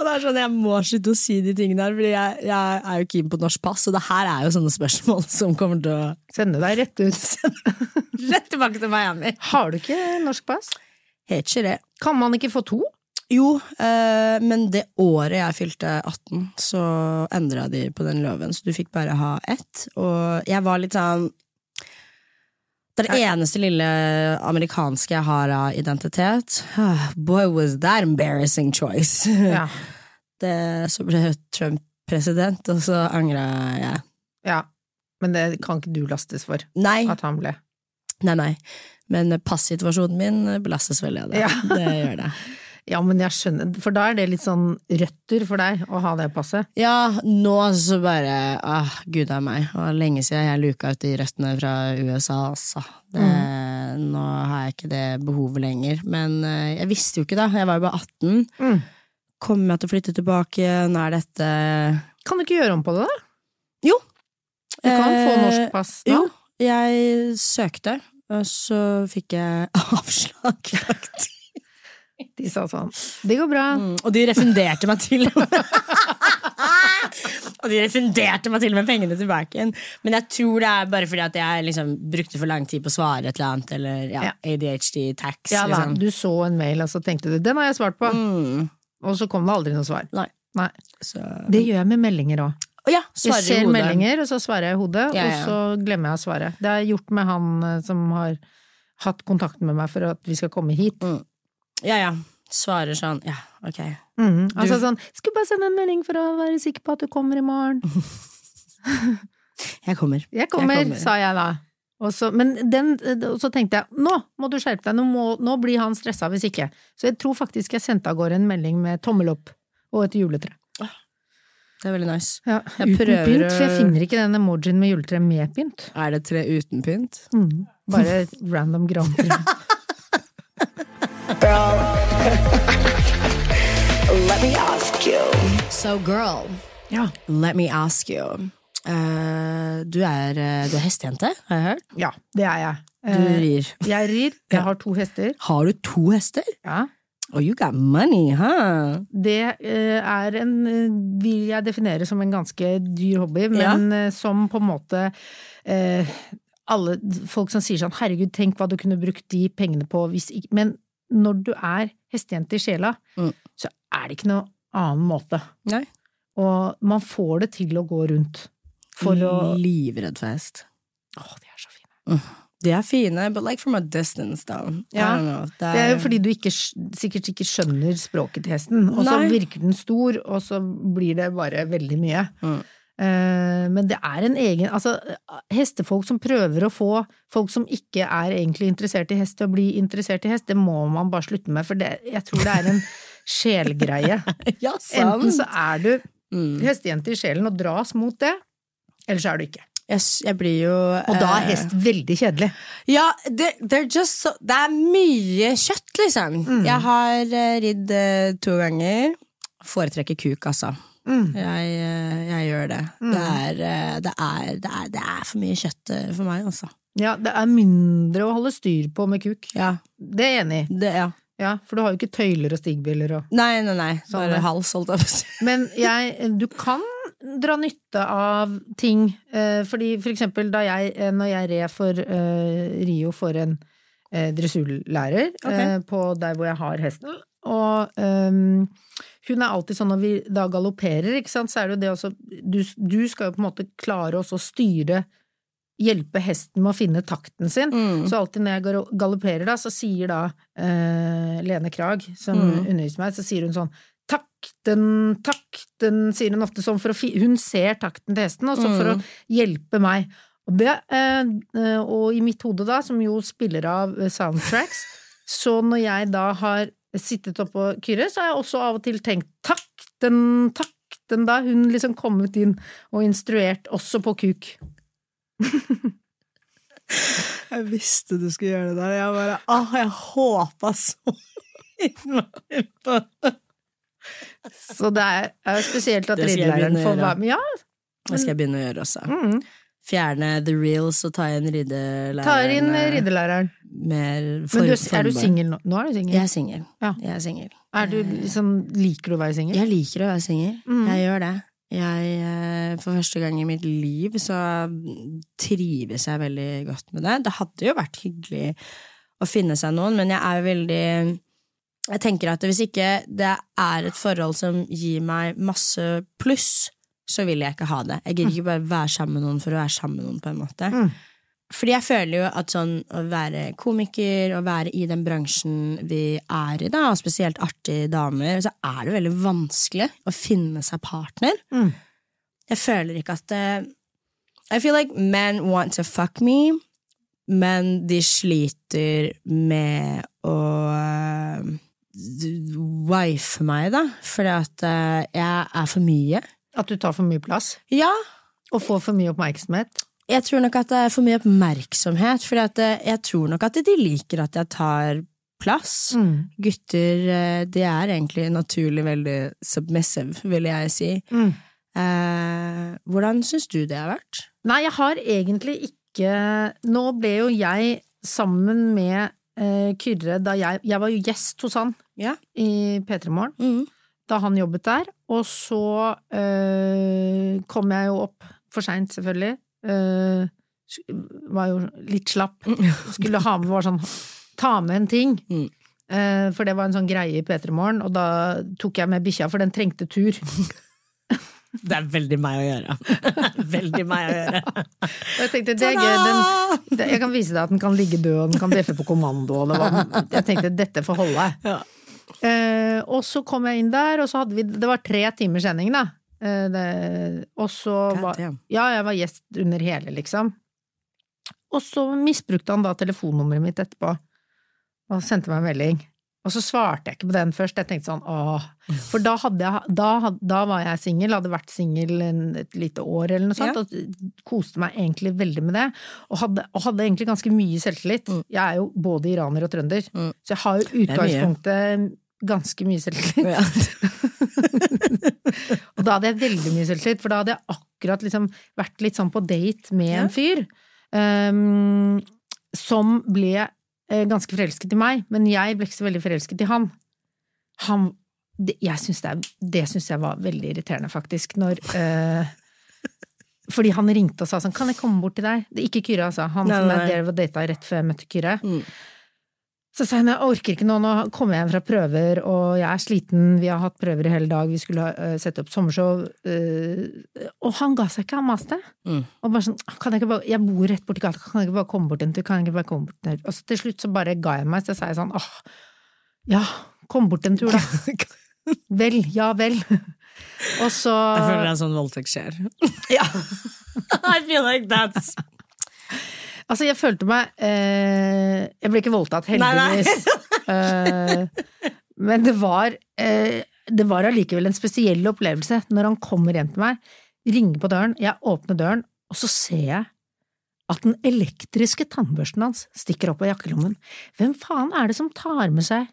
B: Og det er sånn, Jeg må slutte å si de tingene der, Fordi jeg, jeg er jo keen på norsk pass, og det her er jo sånne spørsmål (laughs) som kommer til å
C: Sende deg rett ut. (laughs)
B: Rett tilbake til Miami.
C: Har du ikke norsk pass?
B: Helt ikke det.
C: Kan man ikke få to?
B: Jo, eh, men det året jeg fylte 18, så endra de på den loven, så du fikk bare ha ett. Og jeg var litt sånn Det er det eneste lille amerikanske jeg har av identitet. Boy, was that embarrassing choice. (laughs)
C: Ja.
B: Det, så ble Trump president, og så angra jeg.
C: ja. Men det kan ikke du lastes for,
B: Nei,
C: at han ble.
B: Nei, nei. Men passituasjonen min belastes veldig av det.
C: Ja.
B: Det gjør det. (laughs)
C: Ja, men jeg skjønner, for da er det litt sånn røtter for deg å ha det passet.
B: Ja, nå så bare ah, Gud a meg. Var lenge siden jeg luka ut de røttene fra USA, altså. Det, Nå har jeg ikke det behovet lenger. Men eh, jeg visste jo ikke, da. Jeg var jo bare 18.
C: Mm.
B: Kommer jeg til å flytte tilbake Nå Er dette
C: Kan du ikke gjøre om på det, da?
B: Jo.
C: Du kan få
B: Eh,
C: norsk pass da.
B: Jo, jeg søkte, og så fikk jeg (laughs) avslag, faktisk.
C: De sa sånn Det går bra.
B: Mm, og de refunderte meg til Og (laughs) de refunderte meg til med pengene tilbake igjen. Men jeg tror det er bare fordi at jeg liksom brukte for lang tid på å svare et eller annet, eller ja,
C: Ja.
B: ADHD tax.
C: Ja
B: liksom.
C: du så en mail, og så tenkte du 'den har jeg svart på',
B: Mm,
C: og så kom det aldri noe svar.
B: nei.
C: Nei.
B: Så
C: Det gjør jeg med meldinger òg.
B: Ja,
C: Jeg ser meldinger, og så svarer jeg i hodet,
B: Ja,
C: og så glemmer jeg å svare. Det har jeg gjort med han eh, som har hatt kontakt med meg for at vi skal komme hit.
B: Ja, ja. Svarer sånn, ja, ok.
C: Mm, Altså sånn 'Skulle bare sende en melding for å være sikker på at du kommer i morgen'. (laughs)
B: Jeg kommer.
C: Jeg kommer,
B: Jeg kommer.
C: sa jeg da. Og så, men den, så tenkte jeg nå må du skjerpe deg, nå, må, nå blir han stressa hvis ikke. Så jeg tror faktisk jeg sendte av gårde en melding med tommel opp og et juletre.
B: Det er veldig nice.
C: Ja, uten
B: prøver
C: pynt, for jeg finner ikke den emojien med juletre med pynt.
B: Er det tre uten pynt?
C: Mm, (laughs) Bare random grantre. (laughs)
A: Girl. (laughs) Let me ask you.
B: So girl,
C: Ja.
B: let me ask you. Uh, du, er, eh, du er hestejente, har jeg hørt?
C: ja, det er jeg.
B: Du
C: Eh,
B: rir.
C: Jeg rir, (laughs) jeg har to hester.
B: Har du to hester?
C: Ja.
B: Oh, you got money, huh?
C: Det uh, er en, vil jeg definere som en ganske dyr hobby, men ja. som på en måte eh, alle folk som sier sånn herregud, tenk hva du kunne brukt de pengene på hvis ikke Men når du er hestejente i sjela,
B: Mm.
C: så er det ikke noe annen måte.
B: Nei.
C: Og man får det til å gå rundt. For å
B: Livredd for hest.
C: Å, de er så fine.
B: De er fine, but like from a distance, though.
C: Ja.
B: Det
C: Det er jo fordi du ikke, sikkert ikke skjønner språket til hesten, og så virker den stor, og så blir det bare veldig mye.
B: Mm.
C: Eh, men det er en egen Altså, hestefolk som prøver å få folk som ikke er egentlig interessert i hest, til å bli interessert i hest, det må man bare slutte med, for det, jeg tror det er en (laughs) sjelgreie.
B: Ja,
C: Enten så er du
B: Mm.
C: hestejente i sjelen og dras mot det, eller så er du ikke.
B: Jeg, jeg blir jo
C: Og da er
B: eh,
C: hest veldig kjedelig.
B: Ja, det, just so, det er mye kjøtt, liksom.
C: Mm.
B: Jeg har uh, ridd eh, to ganger. Foretrekker kuk, altså.
C: Mm.
B: Jeg, eh, jeg gjør det. Det, er, eh, det, er, det, er, det er for mye kjøtt eh, for meg, altså.
C: Ja, det er mindre å holde styr på med kuk.
B: Ja,
C: Det er jeg enig i.
B: ja.
C: Ja, for du har jo ikke tøyler og stigbiller og
B: Nei, nei, nei.
C: Sånn
B: Bare hals, holdt jeg på å si. (laughs)
C: Men jeg, du kan dra nytte av ting, fordi for eksempel da jeg, når jeg red for uh, Rio for en uh, dressurlærer
B: okay.
C: uh, på der hvor jeg har hesten, og ehm, hun er alltid sånn når vi da galopperer, ikke sant, så er det jo det også du, du skal jo på en måte klare også å styre Hjelpe hesten med å finne takten sin.
B: Mm.
C: Så alltid når jeg galopperer, da, så sier da eh, Lene Krag, som
B: Mm.
C: underviser meg, så sier hun sånn Takten, takten, sier hun ofte sånn for å fi Hun ser takten til hesten, og så for å
B: Mm.
C: hjelpe meg. Og, det, eh, eh, og i mitt hode, da, som jo spiller av eh, soundtracks, (laughs) så når jeg da har sittet oppå Kyrre, så har jeg også av og til tenkt takk, den takk, den da hun liksom kommet inn og instruert også på kuk. (laughs)
B: Jeg visste du skulle gjøre det der. Jeg bare ah, jeg håpa så (laughs) innmari på det.
C: Så det er, er spesielt at
B: å
C: får være med. Ja,
B: Det skal jeg begynne å gjøre også.
C: mm.
B: Fjerne the reels og ta inn ridelæreren.
C: Tar inn
B: eh,
C: ridelæreren.
B: Mer
C: Men du, er du singel nå? Nå er du singel.
B: Jeg er singel.
C: Ja.
B: Jeg er singel.
C: Er liksom, liker du å være singel?
B: Jeg liker å være singel.
C: Mm.
B: Jeg gjør det. Jeg, eh, for første gang i mitt liv så trives jeg veldig godt med det. Det hadde jo vært hyggelig å finne seg noen, men jeg er veldig Jeg tenker at hvis ikke det er et forhold som gir meg masse pluss, så vil jeg ikke ha det. Jeg gidder ikke bare være sammen med noen for å være sammen med noen, på en måte.
C: Mm.
B: Fordi jeg føler jo at sånn å være komiker og være i den bransjen vi er i, da, og spesielt artige damer, så er det veldig vanskelig å finne seg partner.
C: Mm.
B: Jeg føler ikke at det I feel like men want to fuck me, men de sliter med å eh, wife meg, da, fordi at eh, jeg er for mye.
C: At du tar for mye plass?
B: Ja,
C: Og får for mye oppmerksomhet?
B: jeg tror nok at det er for mye oppmerksomhet, for eh, jeg tror nok at de liker at jeg tar plass.
C: Mm.
B: Gutter, eh, de er egentlig naturlig veldig submissive, vil jeg si.
C: Mm.
B: Eh, hvordan syns du det har vært?
C: Nei, jeg har egentlig ikke Nå ble jo jeg sammen med eh, Kyrre da jeg Jeg var jo gjest hos han
B: Ja.
C: i P3 Morgen
B: Mm.
C: Da han jobbet der, og så øh, kom jeg jo opp for seint, selvfølgelig. Uh, var jo litt slapp. (laughs) Skulle ha med var sånn Ta med en ting.
B: Mm.
C: Eh, for det var en sånn greie i P3 Morgen, og da tok jeg med bikkja, for den trengte tur. (laughs)
B: Det er veldig meg å gjøre. (laughs) veldig meg å gjøre.
C: Og jeg tenkte, det er gøy, den, jeg kan vise deg at den kan ligge død, og den kan bjeffe på kommando, Og det var, Jeg tenkte, dette får holde.
B: Ja.
C: Eh, og så kom jeg inn der, og så hadde vi Det var tre timers sending, da. Eh, det, og så var Ja, jeg var gjest under hele, liksom. Og så misbrukte han da telefonnummeret mitt etterpå, og sendte meg en melding. Og så svarte jeg ikke på den først, jeg tenkte sånn åh. For da, hadde jeg, da, da var jeg singel, hadde vært singel et lite år eller noe sånt,
B: Ja.
C: og koste meg egentlig veldig med det. Og hadde, og hadde egentlig ganske mye selvtillit.
B: Mm.
C: Jeg er jo både iraner og trønder,
B: Mm.
C: så jeg har jo utgangspunktet ganske mye selvtillit.
B: Ja. (laughs)
C: Og da hadde jeg veldig mye selvtillit, for da hadde jeg akkurat liksom vært litt sånn på date med
B: Ja.
C: en fyr um, som ble eh, ganske forelsket i meg, men jeg ble ikke så veldig forelsket i han. Han det, jeg synes det, er- det syns jeg var veldig irriterende, faktisk, når uh, (laughs) Fordi han ringte og sa sånn 'Kan jeg komme bort til deg?' Det er ikke Kyrre, altså. Han
B: Nei,
C: som jeg data rett før jeg møtte Kyrre.
B: Mm.
C: Så sa hun jeg orker ikke nå, nå kommer jeg hjem fra prøver, og jeg er sliten, vi har hatt prøver i hele dag, vi skulle uh, sette opp sommershow. Uh, og han ga seg ikke, han maste.
B: Mm.
C: Og bare sånn, kan jeg ikke bare, jeg bor rett borti gata, kan jeg ikke bare komme bort en tur, kan jeg ikke bare komme bort en tur? Og så til slutt så bare ga jeg meg, så sa jeg sånn, åh, ja, kom bort en tur da. (laughs) vel, ja vel. og så...
B: Jeg føler det er sånn voldtekt skjer.
C: Ja. (laughs)
B: I feel like that's
C: Altså, jeg følte meg eh, Jeg ble ikke voldtatt, heldigvis. Eh, men det var eh, Det var allikevel en spesiell opplevelse når han kommer hjem til meg, ringer på døren, jeg åpner døren, og så ser jeg at den elektriske tannbørsten hans stikker opp av jakkelommen. Hvem faen er det som tar med seg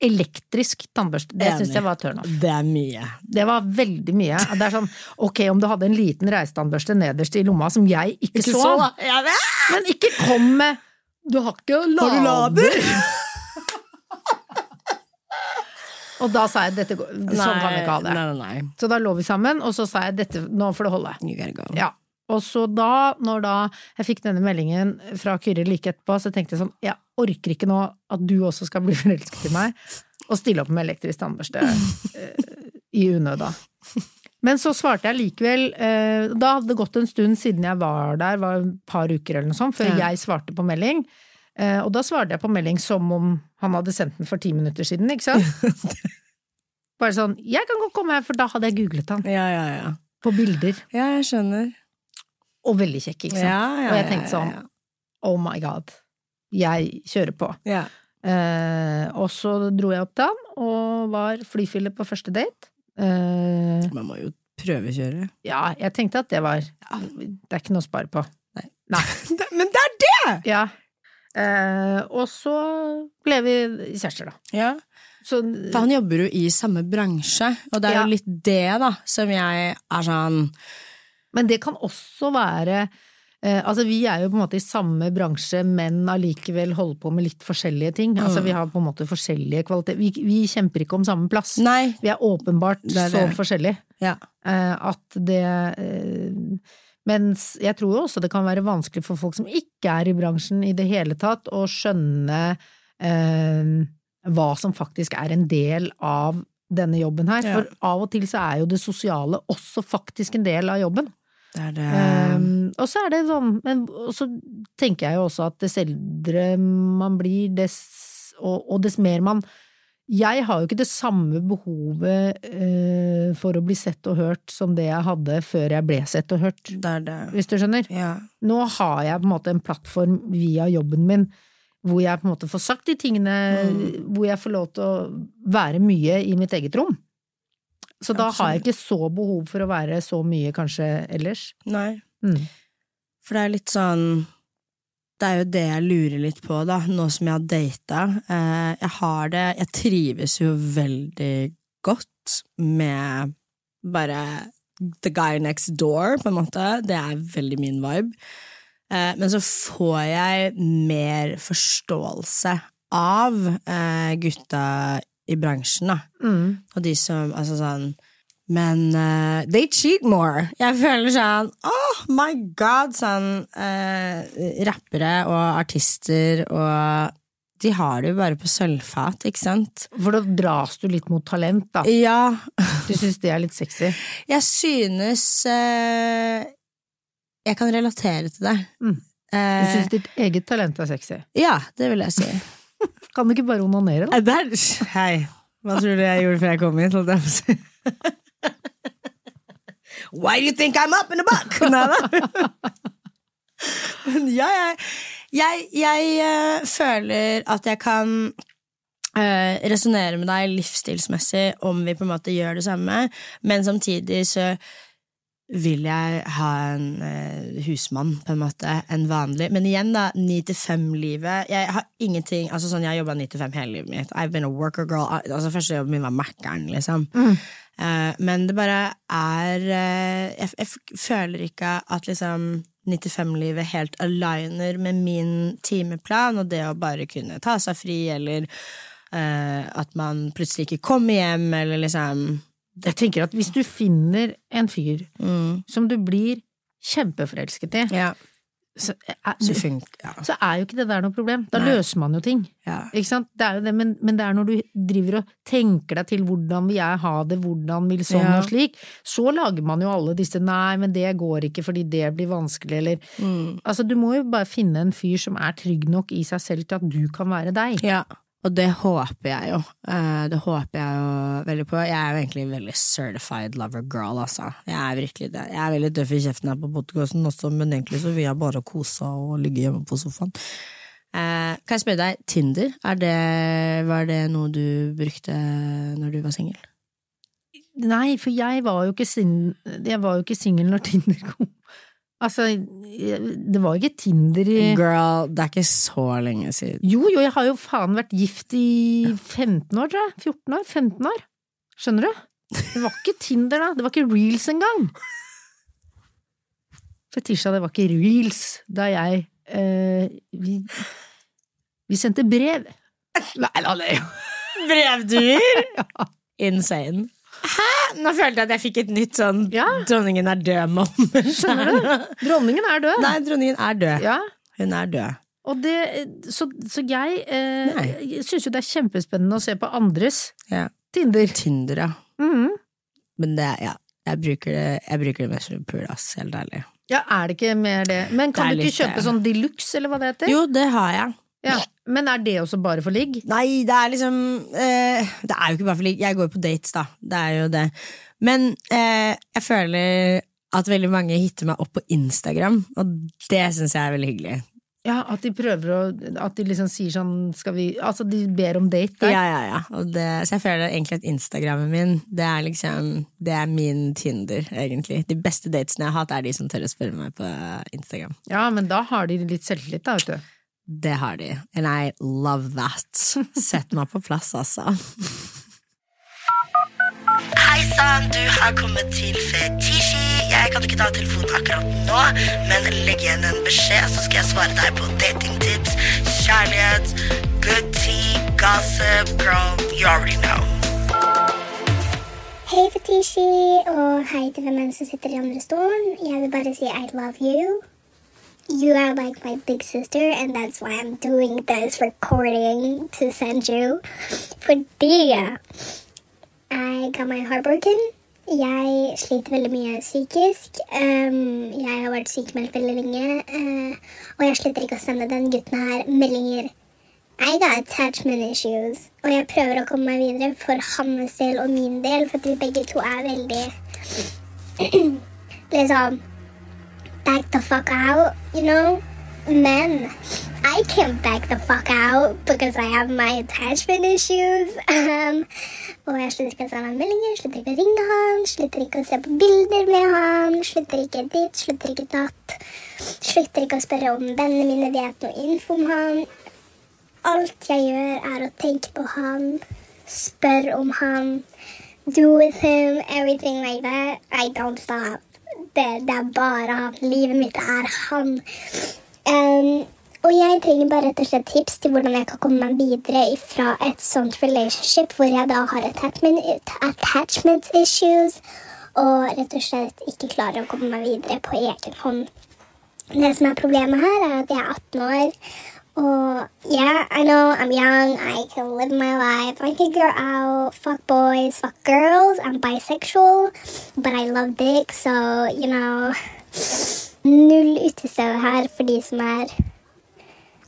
C: elektrisk tannbørste? Det syns jeg var turnoff.
B: Det er mye.
C: Det var veldig mye. Det er sånn, ok, om du hadde en liten reisetannbørste nederst i lomma som jeg ikke,
B: Ikke
C: så,
B: så,
C: men ikke kom med Du har ikke lader?
B: Har lader? (laughs)
C: Og da sa jeg dette går, sånn kan vi ikke ha det.
B: Nei, nei.
C: Så da lå vi sammen, og så sa jeg dette, nå får det holde.
B: You gotta go.
C: Ja. Og så da, når da jeg fikk denne meldingen fra Kyrre like etterpå, så tenkte jeg sånn, jeg orker ikke nå at du også skal bli (laughs) forelsket i meg, og stille opp med elektrisk tannbørste uh, i unøda. Men så svarte jeg likevel, uh, da hadde det gått en stund siden jeg var der, var et par uker eller noe sånt, før
B: Ja.
C: jeg svarte på melding. Uh, og da svarte jeg på melding som om han hadde sendt den for ti minutter siden, ikke sant? (laughs) Bare sånn, jeg kan godt komme her, for da hadde jeg googlet han
B: Ja, ja, ja.
C: på bilder.
B: Ja, jeg skjønner.
C: Og veldig kjekk, ikke sant?
B: Ja, ja,
C: og jeg tenkte sånn, oh my god, jeg kjører på.
B: ja.
C: Eh, og så dro jeg opp til han, og var flyfille på første date. Eh,
B: Man må jo prøvekjøre.
C: ja, jeg tenkte at det var Det er ikke noe å spare på.
B: Nei.
C: Nei. (laughs)
B: Men det er det!
C: Ja. Eh, og så ble vi kjærester, da.
B: Ja.
C: Så,
B: For han jobber jo i samme bransje, og det er
C: Ja.
B: jo litt det, da, som jeg er sånn
C: men det kan også være Altså, vi er jo på en måte i samme bransje, men allikevel holder på med litt forskjellige ting. Altså,
B: Mm.
C: vi har på en måte forskjellige kvaliteter. Vi, vi kjemper ikke om samme plass.
B: Nei.
C: Vi er åpenbart
B: Det er
C: så forskjellige.
B: Ja.
C: Eh, at det eh, Mens jeg tror jo også det kan være vanskelig for folk som ikke er i bransjen i det hele tatt, å skjønne eh, hva som faktisk er en del av denne jobben her.
B: Ja.
C: For av og til så er jo det sosiale også faktisk en del av jobben.
B: Det er det
C: Um, og så er det sånn, men og så tenker jeg jo også at dess eldre man blir, dess, og, og dess mer man jeg har jo ikke det samme behovet uh, for å bli sett og hørt som det jeg hadde før jeg ble sett og hørt,
B: Det det.
C: hvis du skjønner.
B: Ja.
C: Nå har jeg på en måte en plattform via jobben min hvor jeg på en måte får sagt de tingene, hvor jeg får lov til å være mye i mitt eget rom. Så da har jeg ikke så behov for å være så mye kanskje ellers.
B: Nei.
C: Mm.
B: For det er litt sånn Det er jo det jeg lurer litt på, da, nå som jeg har data. Eh, jeg har det Jeg trives jo veldig godt med bare the guy next door, på en måte. Det er veldig min vibe. Eh, men så får jeg mer forståelse av eh, gutta i bransjen, da.
C: Mm.
B: Og de som Altså sånn Men uh, they cheat more. Jeg føler sånn Oh my god! Sånn uh, rappere og artister og De har det jo bare på sølvfat, ikke sant?
C: For da dras du litt mot talent, da.
B: Ja.
C: Du syns det er litt sexy. (laughs)
B: Jeg synes uh, Jeg kan relatere til det.
C: Mm. Du syns ditt eget talent er sexy.
B: ja, det vil jeg si. (laughs)
C: Kan du ikke bare onanere, da?
B: Eh, Der, hei. Hva tror du jeg gjorde før jeg kom hit? (laughs) Why do you think I'm up in the buck? (laughs) Nei da. Ja, jeg, jeg, jeg eh, føler at jeg kan uh, resonnere med deg livsstilsmessig om vi på en måte gjør det samme, men samtidig så vil jeg ha en eh, husmann, på en måte, en vanlig. Men igjen, da, ni til fem-livet. Jeg har ingenting Altså sånn, jeg jobba ni til fem hele livet mitt. I've been a worker girl. Altså Første jobben min var Mækkern, liksom. Eh, men det bare er eh, jeg, jeg føler ikke at liksom 95-livet helt aligner med min timeplan, og det å bare kunne ta seg fri, eller eh, at man plutselig ikke kommer hjem, eller liksom
C: Jeg tenker at hvis du finner en fyr
B: mm,
C: som du blir kjempeforelsket i,
B: Ja,
C: så er,
B: så ja.
C: så er jo ikke det der noe problem. Da
B: Nei.
C: løser man jo ting.
B: ja.
C: Ikke sant? Det er jo det, men, men det er når du driver og tenker deg til hvordan vil jeg ha det, hvordan vil sånn og slik, så lager man jo alle disse nei, men det går ikke fordi det blir vanskelig, eller
B: Mm.
C: Altså, du må jo bare finne en fyr som er trygg nok i seg selv til at du kan være deg.
B: Ja, og det håper jeg jo. Eh, det håper jeg jo veldig på. Jeg er jo egentlig en veldig certified lover girl, altså. Jeg er virkelig det. Jeg er veldig tøff i kjeften her på podkasten også, men egentlig så vil jeg bare kose og ligge hjemme på sofaen. Eh, kan jeg spørre deg, Tinder, er det, var det noe du brukte når du var singel?
C: Nei, for jeg var jo ikke sin- jeg var jo ikke singel når Tinder kom. Altså, det var ikke Tinder i
B: Girl, det er ikke så lenge siden.
C: Jo, jo, jeg har jo faen vært gift i 15 år, tror jeg. 14 år? 15 år? Skjønner du? Det var ikke Tinder da, det var ikke reels engang. Fetisha, det var ikke reels da jeg eh, vi, vi sendte brev. Nei, la det
B: Brevduer? (laughs) Insane. Hæ? Nå følte jeg at jeg fikk et nytt sånn
C: Ja.
B: Dronningen er død-moment.
C: Skjønner du? Dronningen er død.
B: Nei, dronningen er død.
C: Ja,
B: Hun er død.
C: og det, så, så jeg eh, syns jo det er kjempespennende å se på andres
B: Ja.
C: Tinder.
B: Tinder, ja.
C: Mhm.
B: Men det, ja. Jeg bruker det, jeg bruker det mest for pul, ass. Helt ærlig.
C: Ja, er det ikke mer det? Men kan
B: Det
C: du ikke kjøpe sånn de luxe, eller hva det heter?
B: Jo, det har jeg.
C: Ja. Men er det også bare for ligg?
B: Nei, det er liksom eh, Det er jo ikke bare fordi jeg går jo på dates, da. Det er jo det. Men eh, jeg føler at veldig mange hitter meg opp på Instagram, og det syns jeg er veldig hyggelig.
C: Ja, at de prøver å At de liksom sier sånn skal vi Altså, de ber om date der.
B: Ja, ja, ja. Og det, så jeg føler egentlig at Instagrammen min, det er liksom Det er min Tinder, egentlig. De beste datesene jeg har hatt, er de som tør å spørre meg på Instagram.
C: Ja, men da har de litt selvtillit, da, vet du.
B: Det har de. And I love that. (laughs) Sett meg på plass, altså. Hei sann, du har kommet til Fetisji. Jeg kan ikke ta telefonen akkurat nå, men legg igjen en beskjed, så skal jeg svare deg på datingtips, kjærlighet, good tea, gossip, girl, you already know.
D: Hei, Fetishi, og hei til hvem enn som sitter i andre stolen. Jeg vil bare si I love you. You are like my big sister, and that's why I'm doing this recording to send you. Fordi jeg ga meg heartbroken. Jeg sliter veldig mye psykisk. Um, jeg har vært sykemeldt veldig lenge, Uh, og jeg slutter ikke å sende den gutten her meldinger I got attachment issues. Og jeg prøver å komme meg videre for hans del og min del, for at vi begge to er veldig (clears throat) Liksom Back the fuck out, you know? Men I can't back the fuck out because I have my attachment issues. (laughs) Um, og jeg slutter ikke å sende meldinger, slutter ikke å ringe han, slutter ikke å se på bilder med han, slutter ikke ditt, slutter ikke datt. Slutter ikke å spørre om vennene mine vet noe info om han. Alt jeg gjør, er å tenke på han, spørre om han, do with him, everything like that. I don't stop. Det, det er bare han. Livet mitt er han. Um, og jeg trenger bare rett og slett tips til hvordan jeg kan komme meg videre fra et sånt relationship hvor jeg da har attachment, attachment issues og rett og slett ikke klarer å komme meg videre på egen hånd. Det som er problemet her, er at jeg er 18 år. Og yeah, I know I'm young. I can live my life. I can go out, fuck boys, fuck girls. I'm bisexual, but I love dick, so you know Null utested her for de som er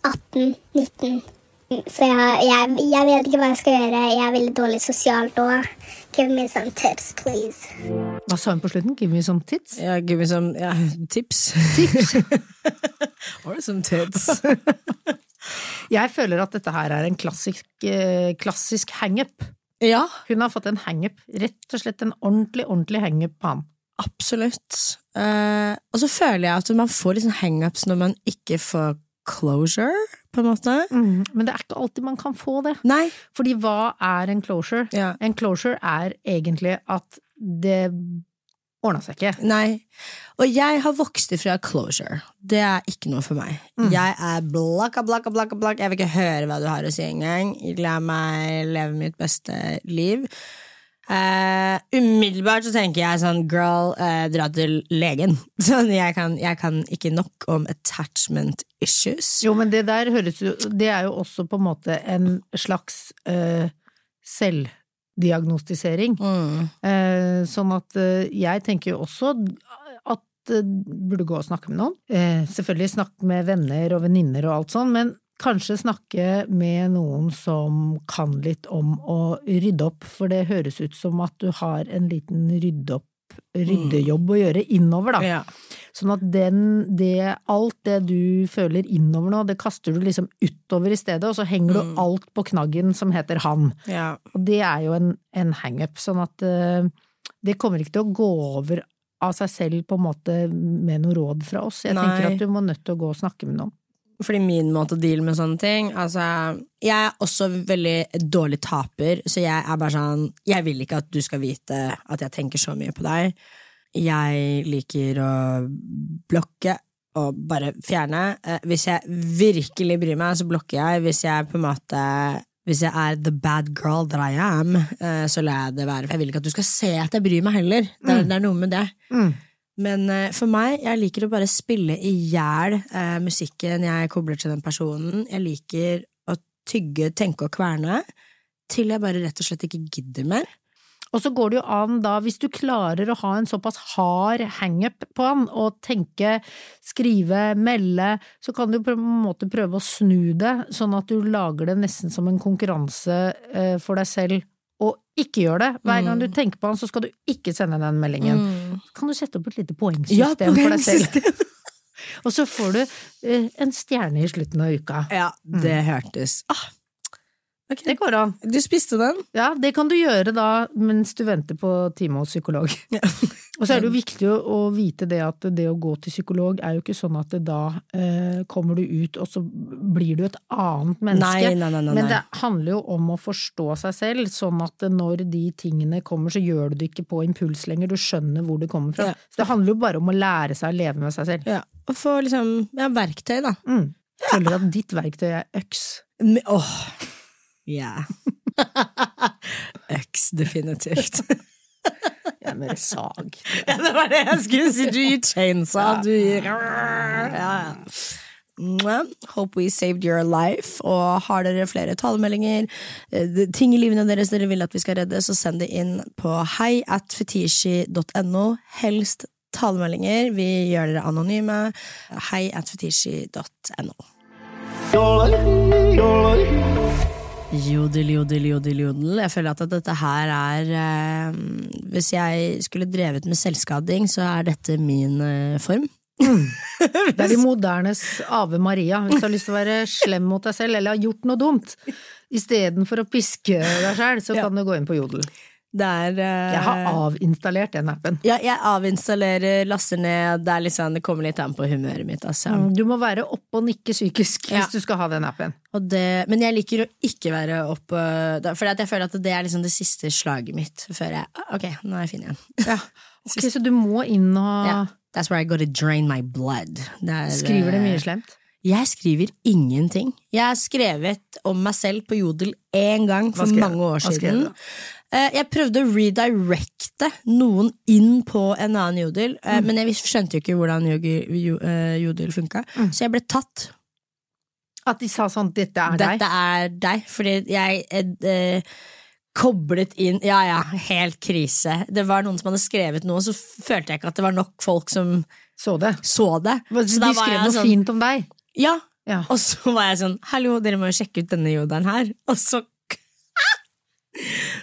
D: 18-19. Så jeg, jeg, jeg vet ikke hva jeg skal gjøre. Jeg er veldig dårlig sosialt òg. Give me some tips, please.
C: Hva sa hun på slutten? Give me some tits?
B: Ja, give me some ja, tips.
C: Tips? (laughs)
B: Or some tits. (laughs)
C: Jeg føler at dette her er en klassisk, eh, klassisk hangup.
B: ja,
C: Hun har fått en hangup. Rett og slett en ordentlig, ordentlig hangup på han.
B: absolutt. Eh, og så føler jeg at man får liksom hangups når man ikke får closure, på en måte.
C: Men det er ikke alltid man kan få det.
B: Nei.
C: Fordi hva er en closure?
B: Ja.
C: En closure er egentlig at det ordna seg ikke.
B: Nei. Og jeg har vokst ifra closure. Det er ikke noe for meg. Jeg er blakka, blakka, blakka, blakka. Jeg vil ikke høre hva du har å si engang. La meg leve mitt beste liv. Uh, umiddelbart så tenker jeg sånn girl, uh, dra til legen. (laughs) Sånn, jeg, kan, jeg kan ikke nok om attachment issues.
C: Jo, men det der høres jo Det er jo også på en måte en slags uh, selvdiagnostisering.
B: Mm.
C: Uh, sånn at uh, jeg tenker jo også at eh, burde gå og snakke med noen. Selvfølgelig snakke med venner og venninner og alt sånn, men kanskje snakke med noen som kan litt om å rydde opp, for det høres ut som at du har en liten rydde opp, ryddejobb å gjøre innover, da.
B: Ja.
C: Sånn at den, det, alt det du føler innover nå, det kaster du liksom utover i stedet, og så henger du alt på knaggen som heter han.
B: Ja.
C: Og det er jo en, en hangup, sånn at uh, det kommer ikke til å gå over av seg selv på en måte med noe råd fra oss. Jeg
B: Nei.
C: tenker at du må nødt til å gå og snakke med noen.
B: Fordi min måte å deale med sånne ting altså, Jeg er også veldig dårlig taper, så jeg er bare sånn Jeg vil ikke at du skal vite at jeg tenker så mye på deg. Jeg liker å blokke og bare fjerne. Eh, Hvis jeg virkelig bryr meg, så blokker jeg. Hvis jeg på en måte hvis jeg er the bad girl that I am, eh, så lar jeg det være. For jeg vil ikke at du skal se at jeg bryr meg heller. Det er, det er noe med det. Men eh, for meg, jeg liker å bare spille i hjel eh, musikken jeg kobler til den personen. Jeg liker å tygge, tenke og kverne til jeg bare rett og slett ikke gidder mer.
C: Og så går det jo an da, hvis du klarer å ha en såpass hard hangup på han, og tenke, skrive, melde, så kan du på en måte prøve å snu det, sånn at du lager det nesten som en konkurranse eh, for deg selv, og ikke gjør det. Hver gang du tenker på han, så skal du ikke sende den meldingen. Mm. kan du sette opp et lite poengsystem for deg selv. (laughs) (laughs) Og så får du eh, en stjerne i slutten av uka.
B: Ja, det hørtes ah, ok.
C: Det går an.
B: Du spiste den?
C: Ja, det kan du gjøre da mens du venter på time hos psykolog. (laughs) Og så er det jo viktig å, vite det at det å gå til psykolog er jo ikke sånn at da eh, kommer du ut og så blir du et annet menneske.
B: Nei, nei, nei,
C: Men det handler jo om å forstå seg selv, sånn at når de tingene kommer, så gjør du det ikke på impuls lenger, du skjønner hvor det kommer fra.
B: Ja.
C: Så det handler jo bare om å lære seg å leve med seg selv.
B: Ja, og få liksom ja, verktøy, da.
C: Mm. Føler at ditt verktøy er øks.
B: Åh, Åh, ja. (laughs) Øks, definitivt.
C: Ja, med sag. (laughs)
B: Ja, det var det jeg skulle si. Du gir chainsaw, du gir ja, ja. Hope we saved your life. Og har dere flere talemeldinger, eh, ting i livene deres dere vil at vi skal redde, så send det inn på hei at fetishi.no. Helst talemeldinger. Vi gjør dere anonyme. Hei at fetishi.no. Jodel, jodel, jodel, jodel. Jeg føler at dette her er eh, Hvis jeg skulle drevet med selvskading, så er dette min eh, form. (laughs)
C: Det er de modernes Ave Maria. Hvis du har lyst til å være slem mot deg selv, eller har gjort noe dumt, istedenfor å piske deg selv, så
B: Ja.
C: kan du gå inn på Jodel.
B: Det er uh,
C: Jeg har avinstallert den appen.
B: ja, jeg avinstallerer, laster ned. Det, er litt sånn, det kommer litt an på humøret mitt. Altså.
C: Du må være oppe og nikke psykisk
B: Ja.
C: hvis du skal ha den appen.
B: Og det, men jeg liker å ikke være oppe da- For jeg føler at det er liksom det siste slaget mitt før jeg Ok, nå er jeg fin igjen. (laughs)
C: Ja. (laughs) Ok, så du må inn og
B: Ja. That's where I gotta drain my blood. Det er,
C: Skriver det mye
B: eh,
C: slemt?
B: Jeg skriver ingenting. Jeg har skrevet om meg selv på Jodel én gang for
C: du?
B: mange år
C: Hva
B: siden. Eh, Jeg prøvde å redirecte noen inn på en annen Jodel, eh,
C: Mm.
B: men jeg skjønte jo ikke hvordan Jodel, eh, funka,
C: Mm.
B: så jeg ble tatt.
C: At de sa sånn 'dette er deg'?
B: Dette er deg, fordi jeg eh, koblet inn Ja ja, helt krise. Det var noen som hadde skrevet noe, så følte jeg ikke at det var nok folk som
C: Så det?
B: så det.
C: De
B: Så
C: skrev noe
B: sånn-
C: fint om deg?
B: Ja,
C: Ja.
B: Og så var jeg sånn Hallo, dere må jo sjekke ut denne jodelen her. Og så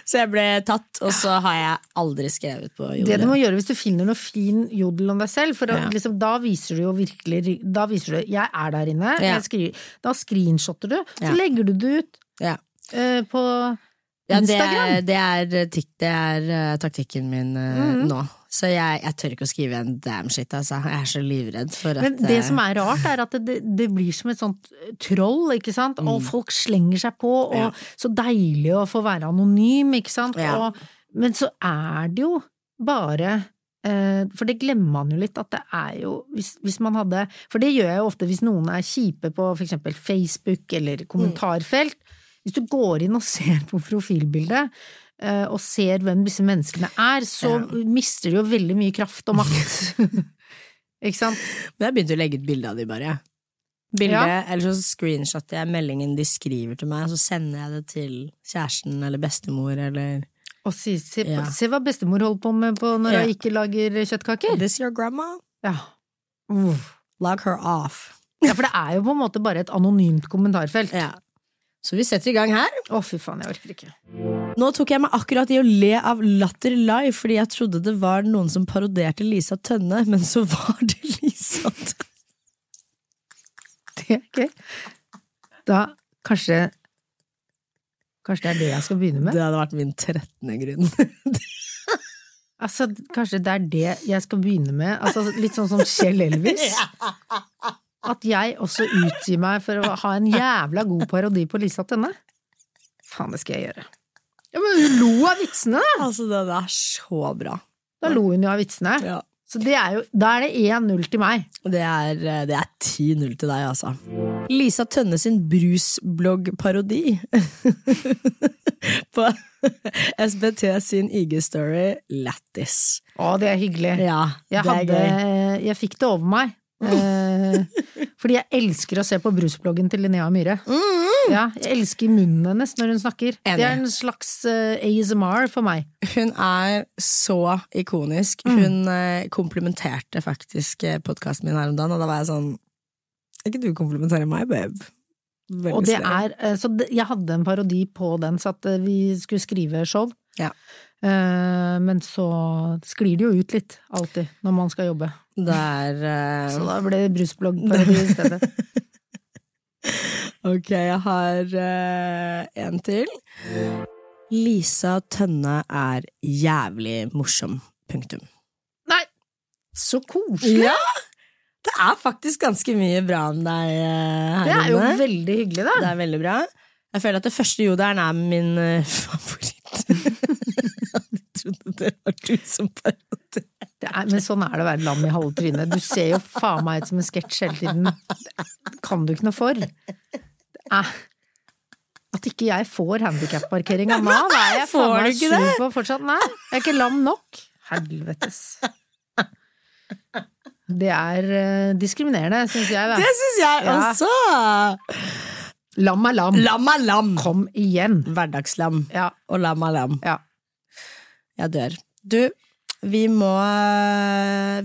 B: Så jeg ble tatt, og så har jeg aldri skrevet på jodel.
C: Det du må gjøre hvis du finner noe fin jodel om deg selv, for
B: Ja.
C: liksom, da viser du jo virkelig Da viser du 'jeg er der inne',
B: Ja.
C: jeg skriver, da screenshotter du, så legger du det ut
B: Ja.
C: eh, på
B: Ja, det
C: Instagram.
B: er, det er, det er eh, taktikken min eh,
C: Mhm.
B: nå. Så jeg, jeg tør ikke å skrive en damn shit, altså. Jeg er så livredd for at
C: Men det
B: eh,
C: som er rart, er at det, det, blir som et sånt troll, ikke sant, og folk slenger seg på, og
B: Mm. Ja.
C: så deilig å få være anonym, ikke sant,
B: Ja.
C: og, men så er det jo bare eh, for det glemmer man jo litt, at det er jo hvis, hvis man hadde For det gjør jeg jo ofte hvis noen er kjipe på for eksempel Facebook eller kommentarfelt. Hvis du går inn og ser på profilbildet, og ser hvem disse menneskene er, så mister de jo veldig mye kraft og makt. (laughs) ikke sant?
B: Men jeg begynte å legge ut bilde av de bare. Bildet,
C: Ja.
B: Eller så screenshotter jeg meldingen de skriver til meg, så sender jeg det til kjæresten eller bestemor eller
C: Og si, se,
B: Ja.
C: se hva bestemor holder på med på når
B: Ja.
C: hun ikke lager kjøttkaker.
B: This your grandma?
C: Ja.
B: Log her off.
C: ja, for det er jo på en måte bare et anonymt kommentarfelt.
B: Ja. Så vi setter i gang her.
C: fy faen, jeg orker ikke.
B: Nå tok jeg meg akkurat i å le av latter live, fordi jeg trodde det var noen som paroderte Lisa Tønne, men så var det (laughs) Lisa Tønne.
C: Det er gøy. Da kanskje Kanskje det er det jeg skal begynne med?
B: Det hadde vært min trettende grunn. (laughs)
C: Altså, kanskje det er det jeg skal begynne med? Altså, litt sånn som Kjell Elvis? (laughs) At jeg også utgir meg for å ha en jævla god parodi på Lisa Tønne? Faen, det skal jeg gjøre. Ja, Men hun lo av vitsene!
B: Altså, det er så bra.
C: Da lo hun jo av vitsene.
B: Ja.
C: Så det er jo, da er det 1-0 til meg.
B: Det er, eh, det er 10-0 til deg, altså. Lisa Tønne sin brusblogg-parodi. (laughs) På SBT sin IG-story Lattis.
C: Å, det er hyggelig.
B: Ja,
C: Jeg,
B: det
C: hadde, jeg fikk det over meg. Eh, fordi jeg elsker å se på brusbloggen til Linnea Myhre. Ja, jeg elsker munnen hennes når hun snakker. Det er en slags eh, ASMR for meg.
B: Hun er så ikonisk.
C: Mm.
B: Hun eh, komplimenterte faktisk podkasten min her om dagen, og da var jeg sånn Ikke du komplimenterer meg, babe. Veldig
C: Og det er, så jeg hadde en parodi på den, så at vi skulle skrive show.
B: Ja.
C: Eh, men så sklir det jo ut litt, alltid, når man skal jobbe.
B: Der, er eh,
C: Så da ble det brusblogg på det stedet. (laughs)
B: Ok, jeg har uh, en til. Lisa Tønne er jævlig morsom. Punktum.
C: Nei! Så koselig!
B: Ja! Det er faktisk ganske mye bra om deg her inne.
C: Det er jo veldig hyggelig, da.
B: Det er veldig bra. Jeg føler at det første jodelen er min. (laughs) Jeg trodde det var du som parodierte.
C: Er, men sånn er det å være lam i halve trynet. Du ser jo faen meg ut som en sketsj hele tiden. Det kan du ikke noe for. Det er At ikke jeg får handikapparkering av Nav, er jeg faen meg sur på fortsatt. Nei, jeg er ikke lam nok. Helvetes. Det er eh, diskriminerende, syns jeg.
B: Det
C: Da.
B: syns jeg
C: Ja. Lam er lam.
B: Lam er lam.
C: Kom igjen.
B: Hverdagslam
C: Ja.
B: og lam er lam.
C: ja.
B: Jeg dør. Du, vi må,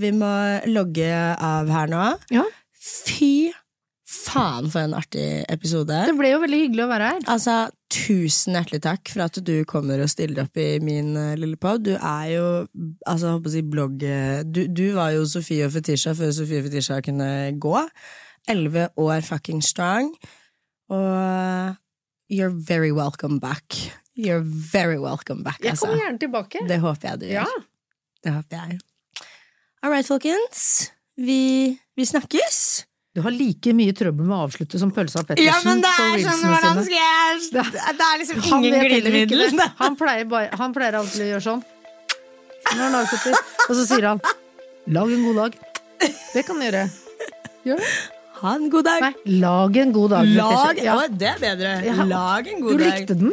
B: vi må logge av her nå.
C: Ja.
B: Fy faen for en artig episode.
C: Det ble jo veldig hyggelig å være her.
B: Altså, tusen hjertelig takk for at du kommer og stiller opp i min uh, lille pod. Du er jo, altså, håper å si blogg... Du, du var jo Sofie og Fetisha før Sofie og Fetisha kunne gå. Elleve år fucking strong. Og you're very welcome back. You're very welcome back,
C: Jeg
B: altså.
C: kommer gjerne tilbake.
B: Det håper jeg du gjør.
C: Ja.
B: Det håper jeg. All right, folkens. Vi, vi snakkes.
C: Du har like mye trøbbel med å avslutte som Pølsa Pettersen
B: Ja, men det er sånn, hvordan skal jeg Det er liksom
C: Han
B: ingen glidemiddel.
C: Han han pleier alltid å gjøre sånn. Når han avslutter. Og så sier han 'lag en god dag'. Det kan du gjøre. Gjør det.
B: Ha en god dag.
C: Nei, lag en god dag.
B: Lag
C: Ja.
B: Å, Det er bedre.
C: Ja.
B: Lag en god dag.
C: Du likte den.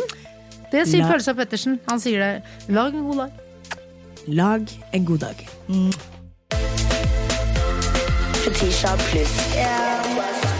C: Det sier
B: La-
C: Pølsa Pettersen. Han sier det. Lag en god dag.
B: Lag en god dag.
A: Fetisha pluss.